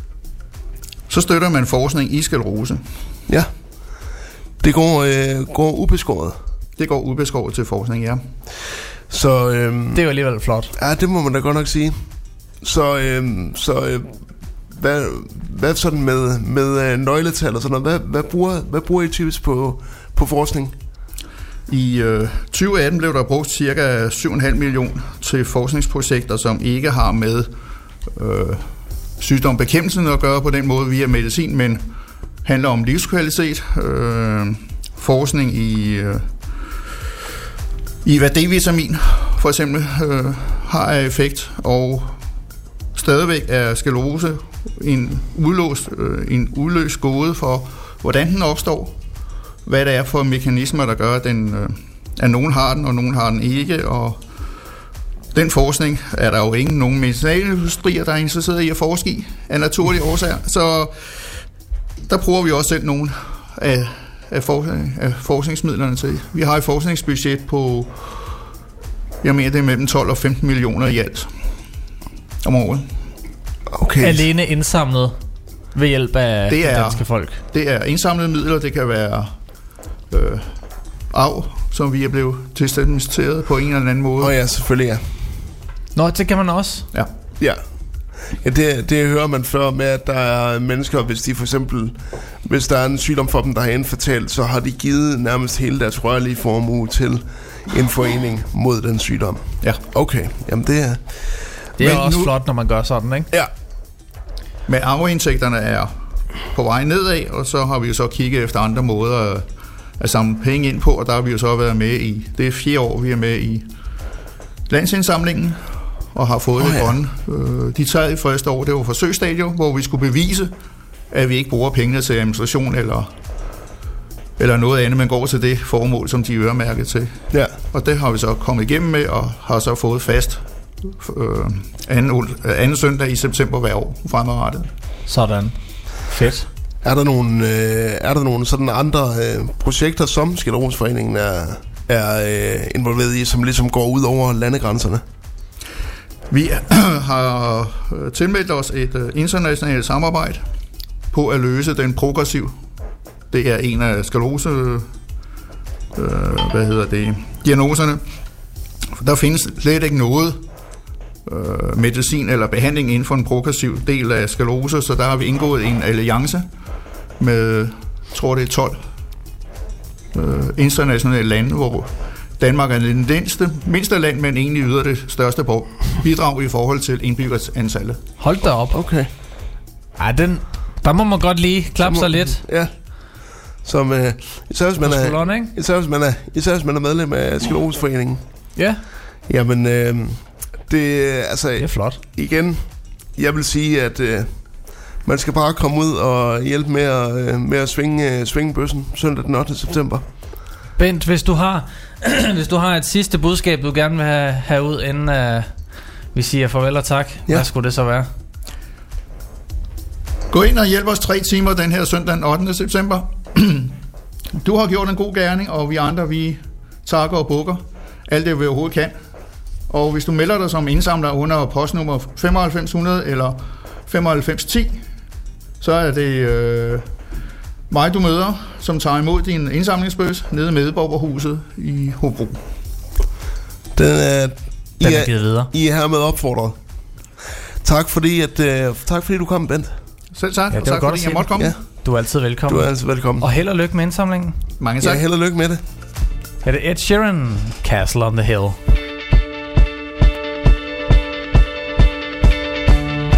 Så støtter man forskning i sklerose. Ja, det går, øh, går ubeskåret. Det går ubeskåret til forskning, ja. Så, øh, Det er jo alligevel flot. Ja, det må man da godt nok sige. Så, øh, så øh, hvad, hvad sådan med, med øh, nøgletal og sådan noget? Hvad, hvad, bruger, hvad bruger I typisk på, på forskning? I øh, 2018 blev der brugt ca. 7,5 millioner til forskningsprojekter, som ikke har med øh, sygdombekæmpelsen at gøre på den måde via medicin, men handler om livskvalitet, øh, forskning i, øh, i hvad D-vitamin for eksempel øh, har af effekt, og stadigvæk er sklerose en, udlåst, øh, en udløst gode for, hvordan den opstår, hvad det er for mekanismer, der gør, at, den, øh, at nogen har den, og nogen har den ikke, og den forskning er der jo ingen nogen medicinalindustrier, der er interesseret i at forske i, af naturlige årsager. Så der bruger vi også selv nogle af, af, forskning, af forskningsmidlerne til. Vi har et forskningsbudget på, jeg mener det er mellem 12 og 15 millioner i alt om året. Okay. Alene indsamlet ved hjælp af Det det er- danske folk. Det er indsamlede midler, det kan være øh, arv, som vi er blevet testamenteret på en eller anden måde. Åh oh, ja, selvfølgelig ja. Nå, det kan man også. Ja. Ja. Ja, det, det hører man før med, at der er mennesker, hvis de for eksempel, hvis der er en sygdom for dem, der har indfortalt, så har de givet nærmest hele deres rørlige formue til en forening mod den sygdom. Ja. Okay, jamen det er... Det er Men også nu- flot, når man gør sådan, ikke? Ja, Men arveindtægterne er på vej nedad, og så har vi jo så kigget efter andre måder at, at samle penge ind på, og der har vi jo så været med i, det er fjerde år, vi er med i landsindsamlingen, og har fået oh, det ja. grønne. Øh, de i første år, det var forsøgsstadium, hvor vi skulle bevise, at vi ikke bruger pengene til administration eller eller noget andet, men går til det formål, som de er øremærket til. Ja. Og det har vi så kommet igennem med, og har så fået fast øh, anden, øh, anden søndag i september hver år fremadrettet. Sådan. Fedt. Er der nogle, øh, er der nogle sådan andre øh, projekter, som Skillerodsforeningen er, er øh, involveret i, som ligesom går ud over landegrænserne? Vi har øh, tilmeldt os et øh, internationalt samarbejde på at løse den progressiv. Det er en af skalose, øh, hvad hedder det, diagnoserne. Der findes slet ikke noget øh, medicin eller behandling inden for en progressiv del af skalose, så der har vi indgået en alliance med, tror det er 12 øh, internationale lande, hvor Danmark er det mindste, mindste land, men egentlig yder det største på- bidrag i forhold til indbyggersantallet. Hold da op. Okay. Ej, den, der må man godt lige klappe sig lidt. Ja. Som, øh, især, hvis man er, ikke? især, hvis man er, især hvis man er medlem af Skillerodsforeningen. Ja. Jamen, øh, det, altså, Det er flot. igen, jeg vil sige, at øh, man skal bare komme ud og hjælpe med at, øh, med at svinge, øh, svinge bøssen søndag den 8. september. Bent, hvis du har, hvis du har et sidste budskab, du gerne vil have, have ud, inden uh, vi siger farvel og tak, ja. Hvad skulle det så være? Gå ind og hjælp os tre timer den her søndag den 8. september. Du har gjort en god gerning, og vi andre, vi takker og bukker alt det, vi overhovedet kan. Og hvis du melder dig som indsamler under postnummer 9500 eller 9510, så er det øh, mig, du møder, som tager imod din indsamlingsbøs nede i Medborgerhuset i Hobro. Den er, I, Den er er, givet videre. I er hermed opfordret. Tak fordi, at, øh, tak fordi du kom, Bent. Selv tak, Ja, ja, og tak godt at fordi jeg måtte komme. Ja, Du er altid velkommen. du er altså velkommen. Og held og lykke med indsamlingen. Mange Ja, tak. held og lykke med det. Er det Ed Sheeran, Castle on the Hill?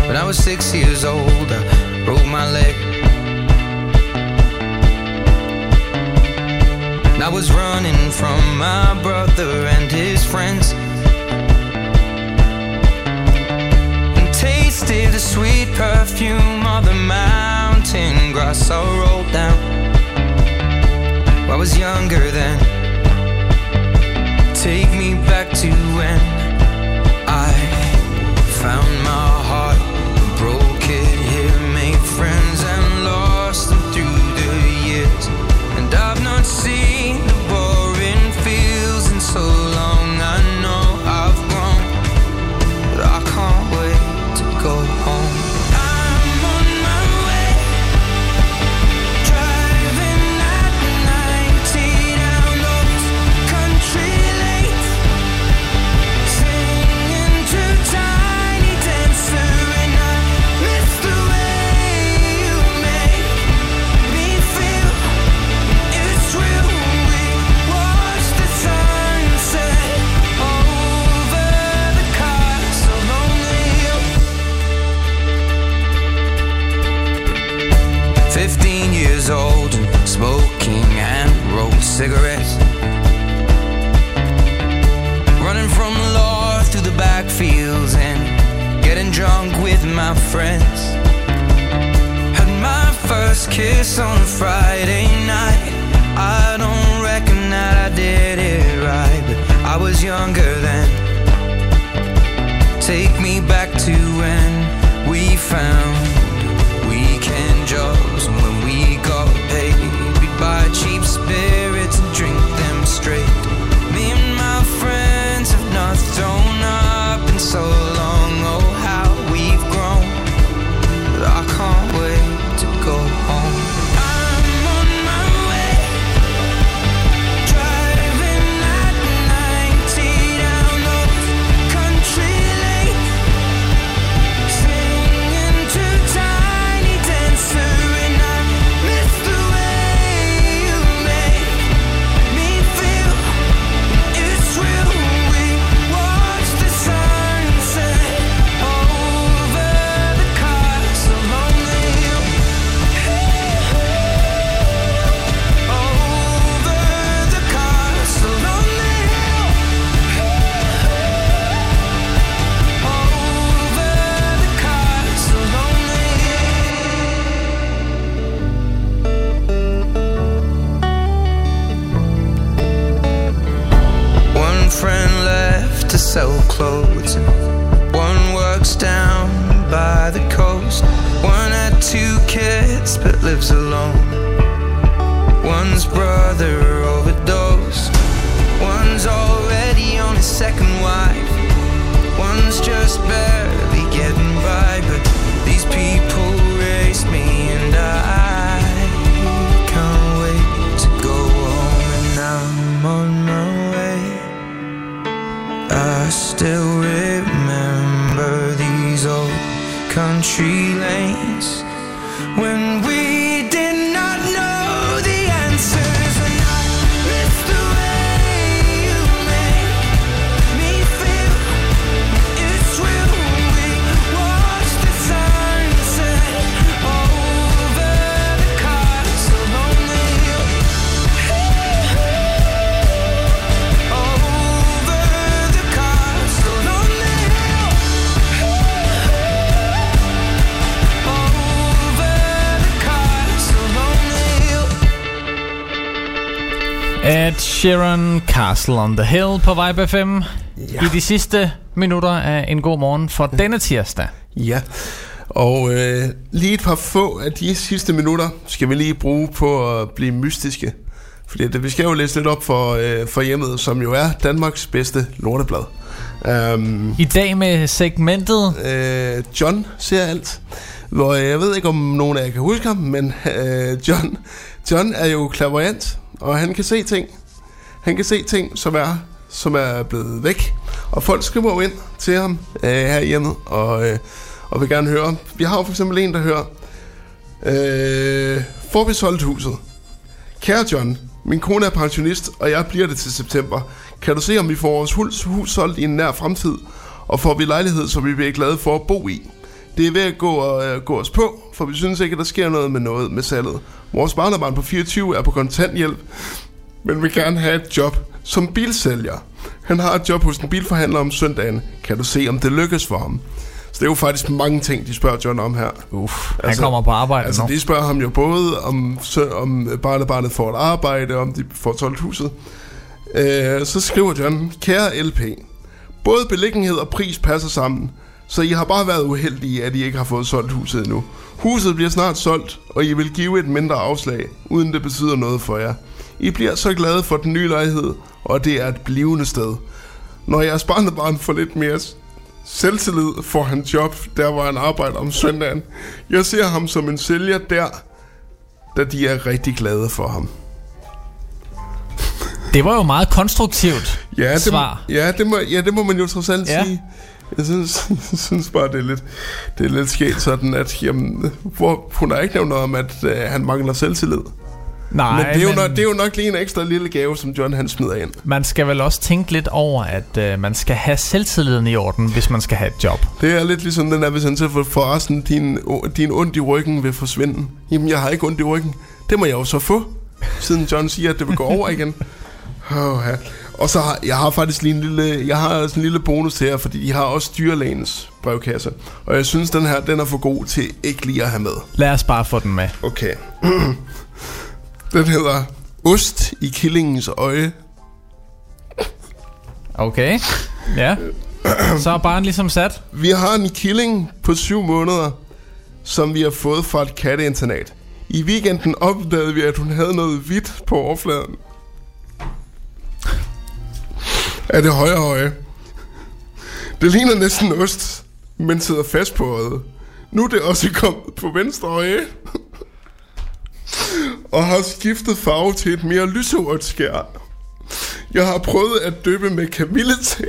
When I was six years old, I broke my leg. I was running from my brother and his friends. And tasted the sweet perfume of the mountain grass I rolled down. I was younger then. Take me back to when I found my heart, broke it here, made friends and lost them through the years. And I've not seen so cigarettes. Running from the law through the backfields and getting drunk with my friends. Had my first kiss on a Friday night. I don't reckon that I did it right, but I was younger then. Castle on the Hill på Vibe FM. Ja. I de sidste minutter af en god morgen for denne tirsdag. Ja, og øh, lige et par få af de sidste minutter skal vi lige bruge på at blive mystiske. Fordi det, vi skal jo læse lidt op for, øh, for hjemmet, som jo er Danmarks bedste lorteblad. Um, I dag med segmentet øh, John ser alt. Hvor øh, jeg ved ikke, om nogen af jer kan huske ham, men øh, John, John er jo klaverant, og han kan se ting. Han kan se ting, som er, som er blevet væk. Og folk skriver jo ind til ham øh, her hjemme, og, øh, og vil gerne høre. Vi har jo for eksempel en, der hører, øh, får vi solgt huset? Kære John, min kone er pensionist, og jeg bliver det til september. Kan du se, om vi får vores hus, hus solgt i en nær fremtid? Og får vi lejlighed, som vi bliver glade for at bo i? Det er ved at gå, og, uh, gå os på, for vi synes ikke, at der sker noget med noget med salget. Vores barnebarn på 24 er på kontanthjælp, men vil gerne have et job som bilsælger. Han har et job hos en bilforhandler om søndagen. Kan du se, om det lykkes for ham? Så det er jo faktisk mange ting, de spørger John om her. Uff, han kommer på arbejde Altså, nu. de spørger ham jo både om, om barnebarnet får et arbejde, om de får solgt huset. Øh, så skriver John, kære LP, både beliggenhed og pris passer sammen, så I har bare været uheldige, at I ikke har fået solgt huset endnu. Huset bliver snart solgt, og I vil give et mindre afslag, uden det betyder noget for jer. I bliver så glade for den nye lejlighed, og det er et blivende sted. Når jeres barnebarn får lidt mere selvtillid, får han job, der hvor han arbejder om søndagen. Jeg ser ham som en sælger der, da de er rigtig glade for ham. Det var jo meget konstruktivt Ja, det, svar. ja, det må, ja, det må man jo trods alt Ja. sige. Jeg synes, jeg synes bare, det er lidt, det er lidt sket sådan, at jamen, hvor, hun har ikke nævnt noget om, at øh, han mangler selvtillid. Nej, men, det er, jo men nok, det er jo nok lige en ekstra lille gave, som John han smider ind. man skal vel også tænke lidt over, at øh, man skal have selvtilliden i orden, hvis man skal have et job. Det er lidt ligesom den der, hvis han siger, for, for resten, din, din ondt i ryggen vil forsvinde. Jamen, jeg har ikke ondt i ryggen. Det må jeg jo så få, siden John siger, at det vil gå over igen. Oh, ja. Og så har jeg har faktisk lige en lille, jeg har også en lille bonus her, fordi de har også dyrlægens brevkasse. Og jeg synes, den her, den er for god til ikke lige at have med. Lad os bare få den med. Okay. den hedder Ost i killingens øje. Okay. Ja. Så er barn ligesom sat. Vi har en killing på syv måneder, som vi har fået fra et katteinternat. I weekenden opdagede vi, at hun havde noget hvidt på overfladen. Af det højre øje. Det ligner næsten ost, men sidder fast på øjet. Nu er det også kommet på venstre øje. Og har skiftet farve til et mere lyserødt skær. Jeg har prøvet at døbe med kamillete.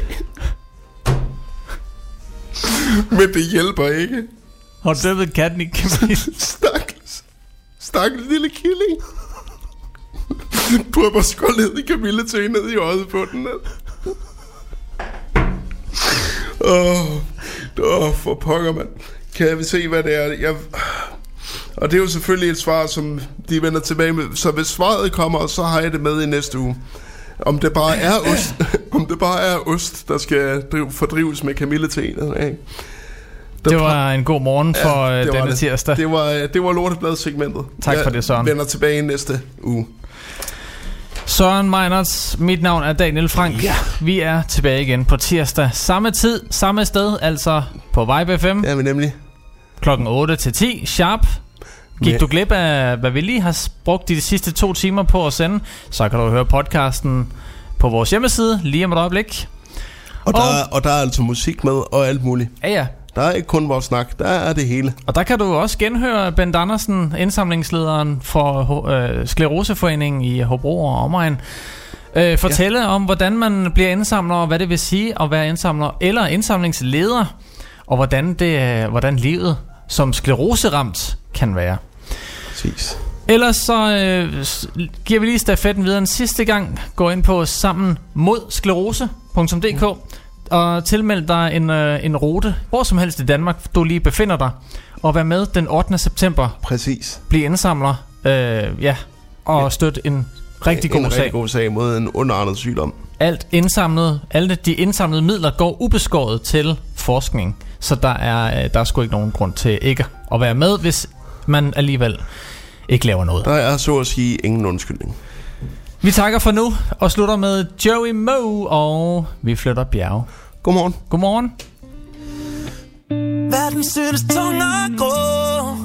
Men det hjælper ikke. Har du døbet katten i kamille? Stakkels. Stakkels lille killing. Drøber skoldet i kamille til ned i øjet på den. Åh, oh, oh, for pokker, mand. Kan vi se, hvad det er? Jeg... Og det er jo selvfølgelig et svar, som de vender tilbage med. Så hvis svaret kommer, så har jeg det med i næste uge. Om det bare er ost, om det bare er ost, der skal drive, fordrives med kamilleteen. Ikke? Det var en god morgen for ja, det var denne det. tirsdag. Det var, det var lortebladet segmentet. Tak for det, Søren. vender tilbage næste uge. Søren Meinerts, mit navn er Daniel Frank. Ja. Vi er tilbage igen på tirsdag. Samme tid, samme sted, altså på Vibe FM. Ja, men nemlig. Klokken 8 til 10, sharp. Gik du glip af, hvad vi lige har brugt de sidste to timer på at sende, så kan du høre podcasten på vores hjemmeside lige om et øjeblik. Og, der, er, og der er altså musik med og alt muligt. Ja, ja. Der er ikke kun vores snak, der er det hele. Og der kan du også genhøre Bent Andersen, indsamlingslederen for øh, Skleroseforeningen i Hobro og omegn, øh, fortælle ja. om, hvordan man bliver indsamler, og hvad det vil sige at være indsamler eller indsamlingsleder, og hvordan, det, øh, hvordan livet som skleroseramt kan være. Præcis. Ellers så øh, giver vi lige stafetten videre en sidste gang. Gå ind på sammen mod sklerose.dk og tilmeld dig en, øh, en rute, hvor som helst i Danmark, du lige befinder dig, og vær med den 8. september. Præcis. Bliv indsamler, øh, ja, og Ja. støt en rigtig god en sag. rigtig god sag mod en underartet sygdom. Alt indsamlet, alle de indsamlede midler går ubeskåret til forskning, så der er, øh, der er sgu ikke nogen grund til ikke at være med, hvis man alligevel ikke laver noget. Der er så at sige ingen undskyldning. Vi takker for nu og slutter med Joey Moe, og vi flytter bjerg. Godmorgen. Godmorgen. Verden synes tung og grå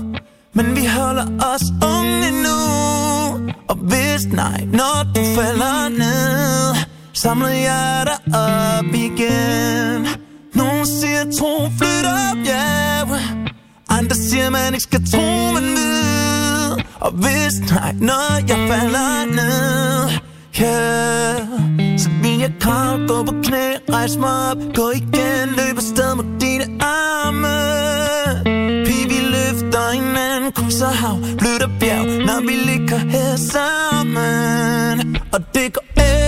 Men vi holder os unge nu Og hvis nej, når du falder ned Samler jeg dig op igen Nogen siger tro flytter yeah. Andre siger man ikke skal tro man ved Og hvis nej, når jeg falder ned Yeah. Så vil jeg kravle, gå på knæ, rejse mig op Gå igen, løb afsted mod dine arme Pige, vi løfter hinanden, krydser hav, bløder bjerg Når vi ligger her sammen Og det går af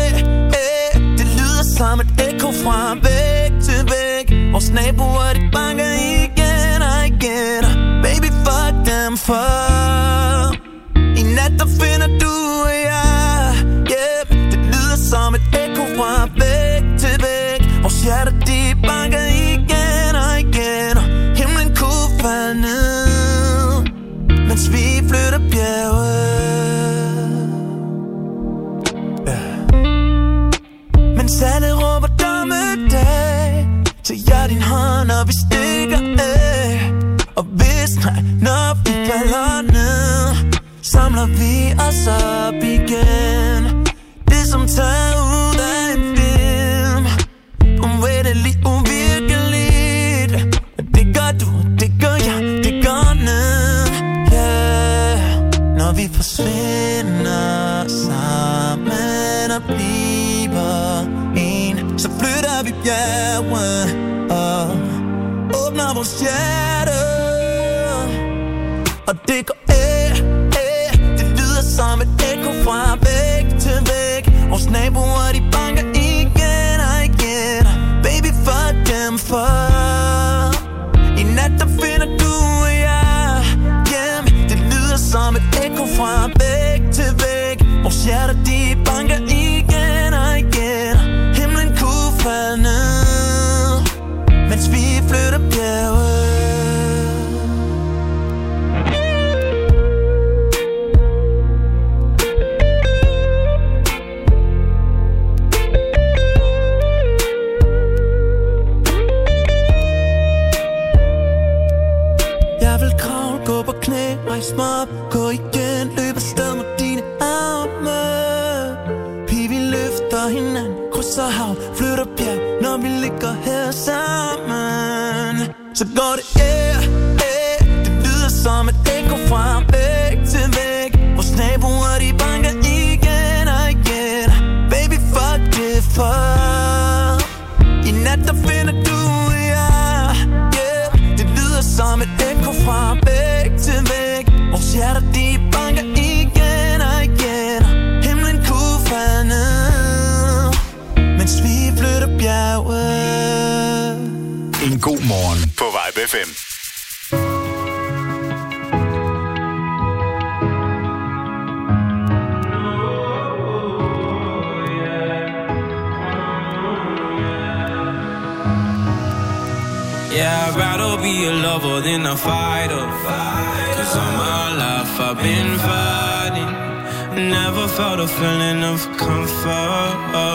som et ekko fra væg til væg. Vores naboer, de banker igen og igen. Baby, fuck dem for. I nat, der finder du og jeg Mens alle råber dommedag Så jeg din hånd, og vi stikker af. Og hvis nej, når vi falder ned Samler vi os op igen. Det som tager ud af en film Uvendeligt, uvirkeligt. Det gør du, det gør jeg, det gør ned. Yeah Når vi forsvinder sammen. Flytter vi bjerget og åbner vores hjerte Og det går æh, æh Det lyder som et ekko fra væg til væg Vores naboer de sammen. Så går lover than a fighter. Cause all my life I've been fighting. Never felt a feeling of comfort.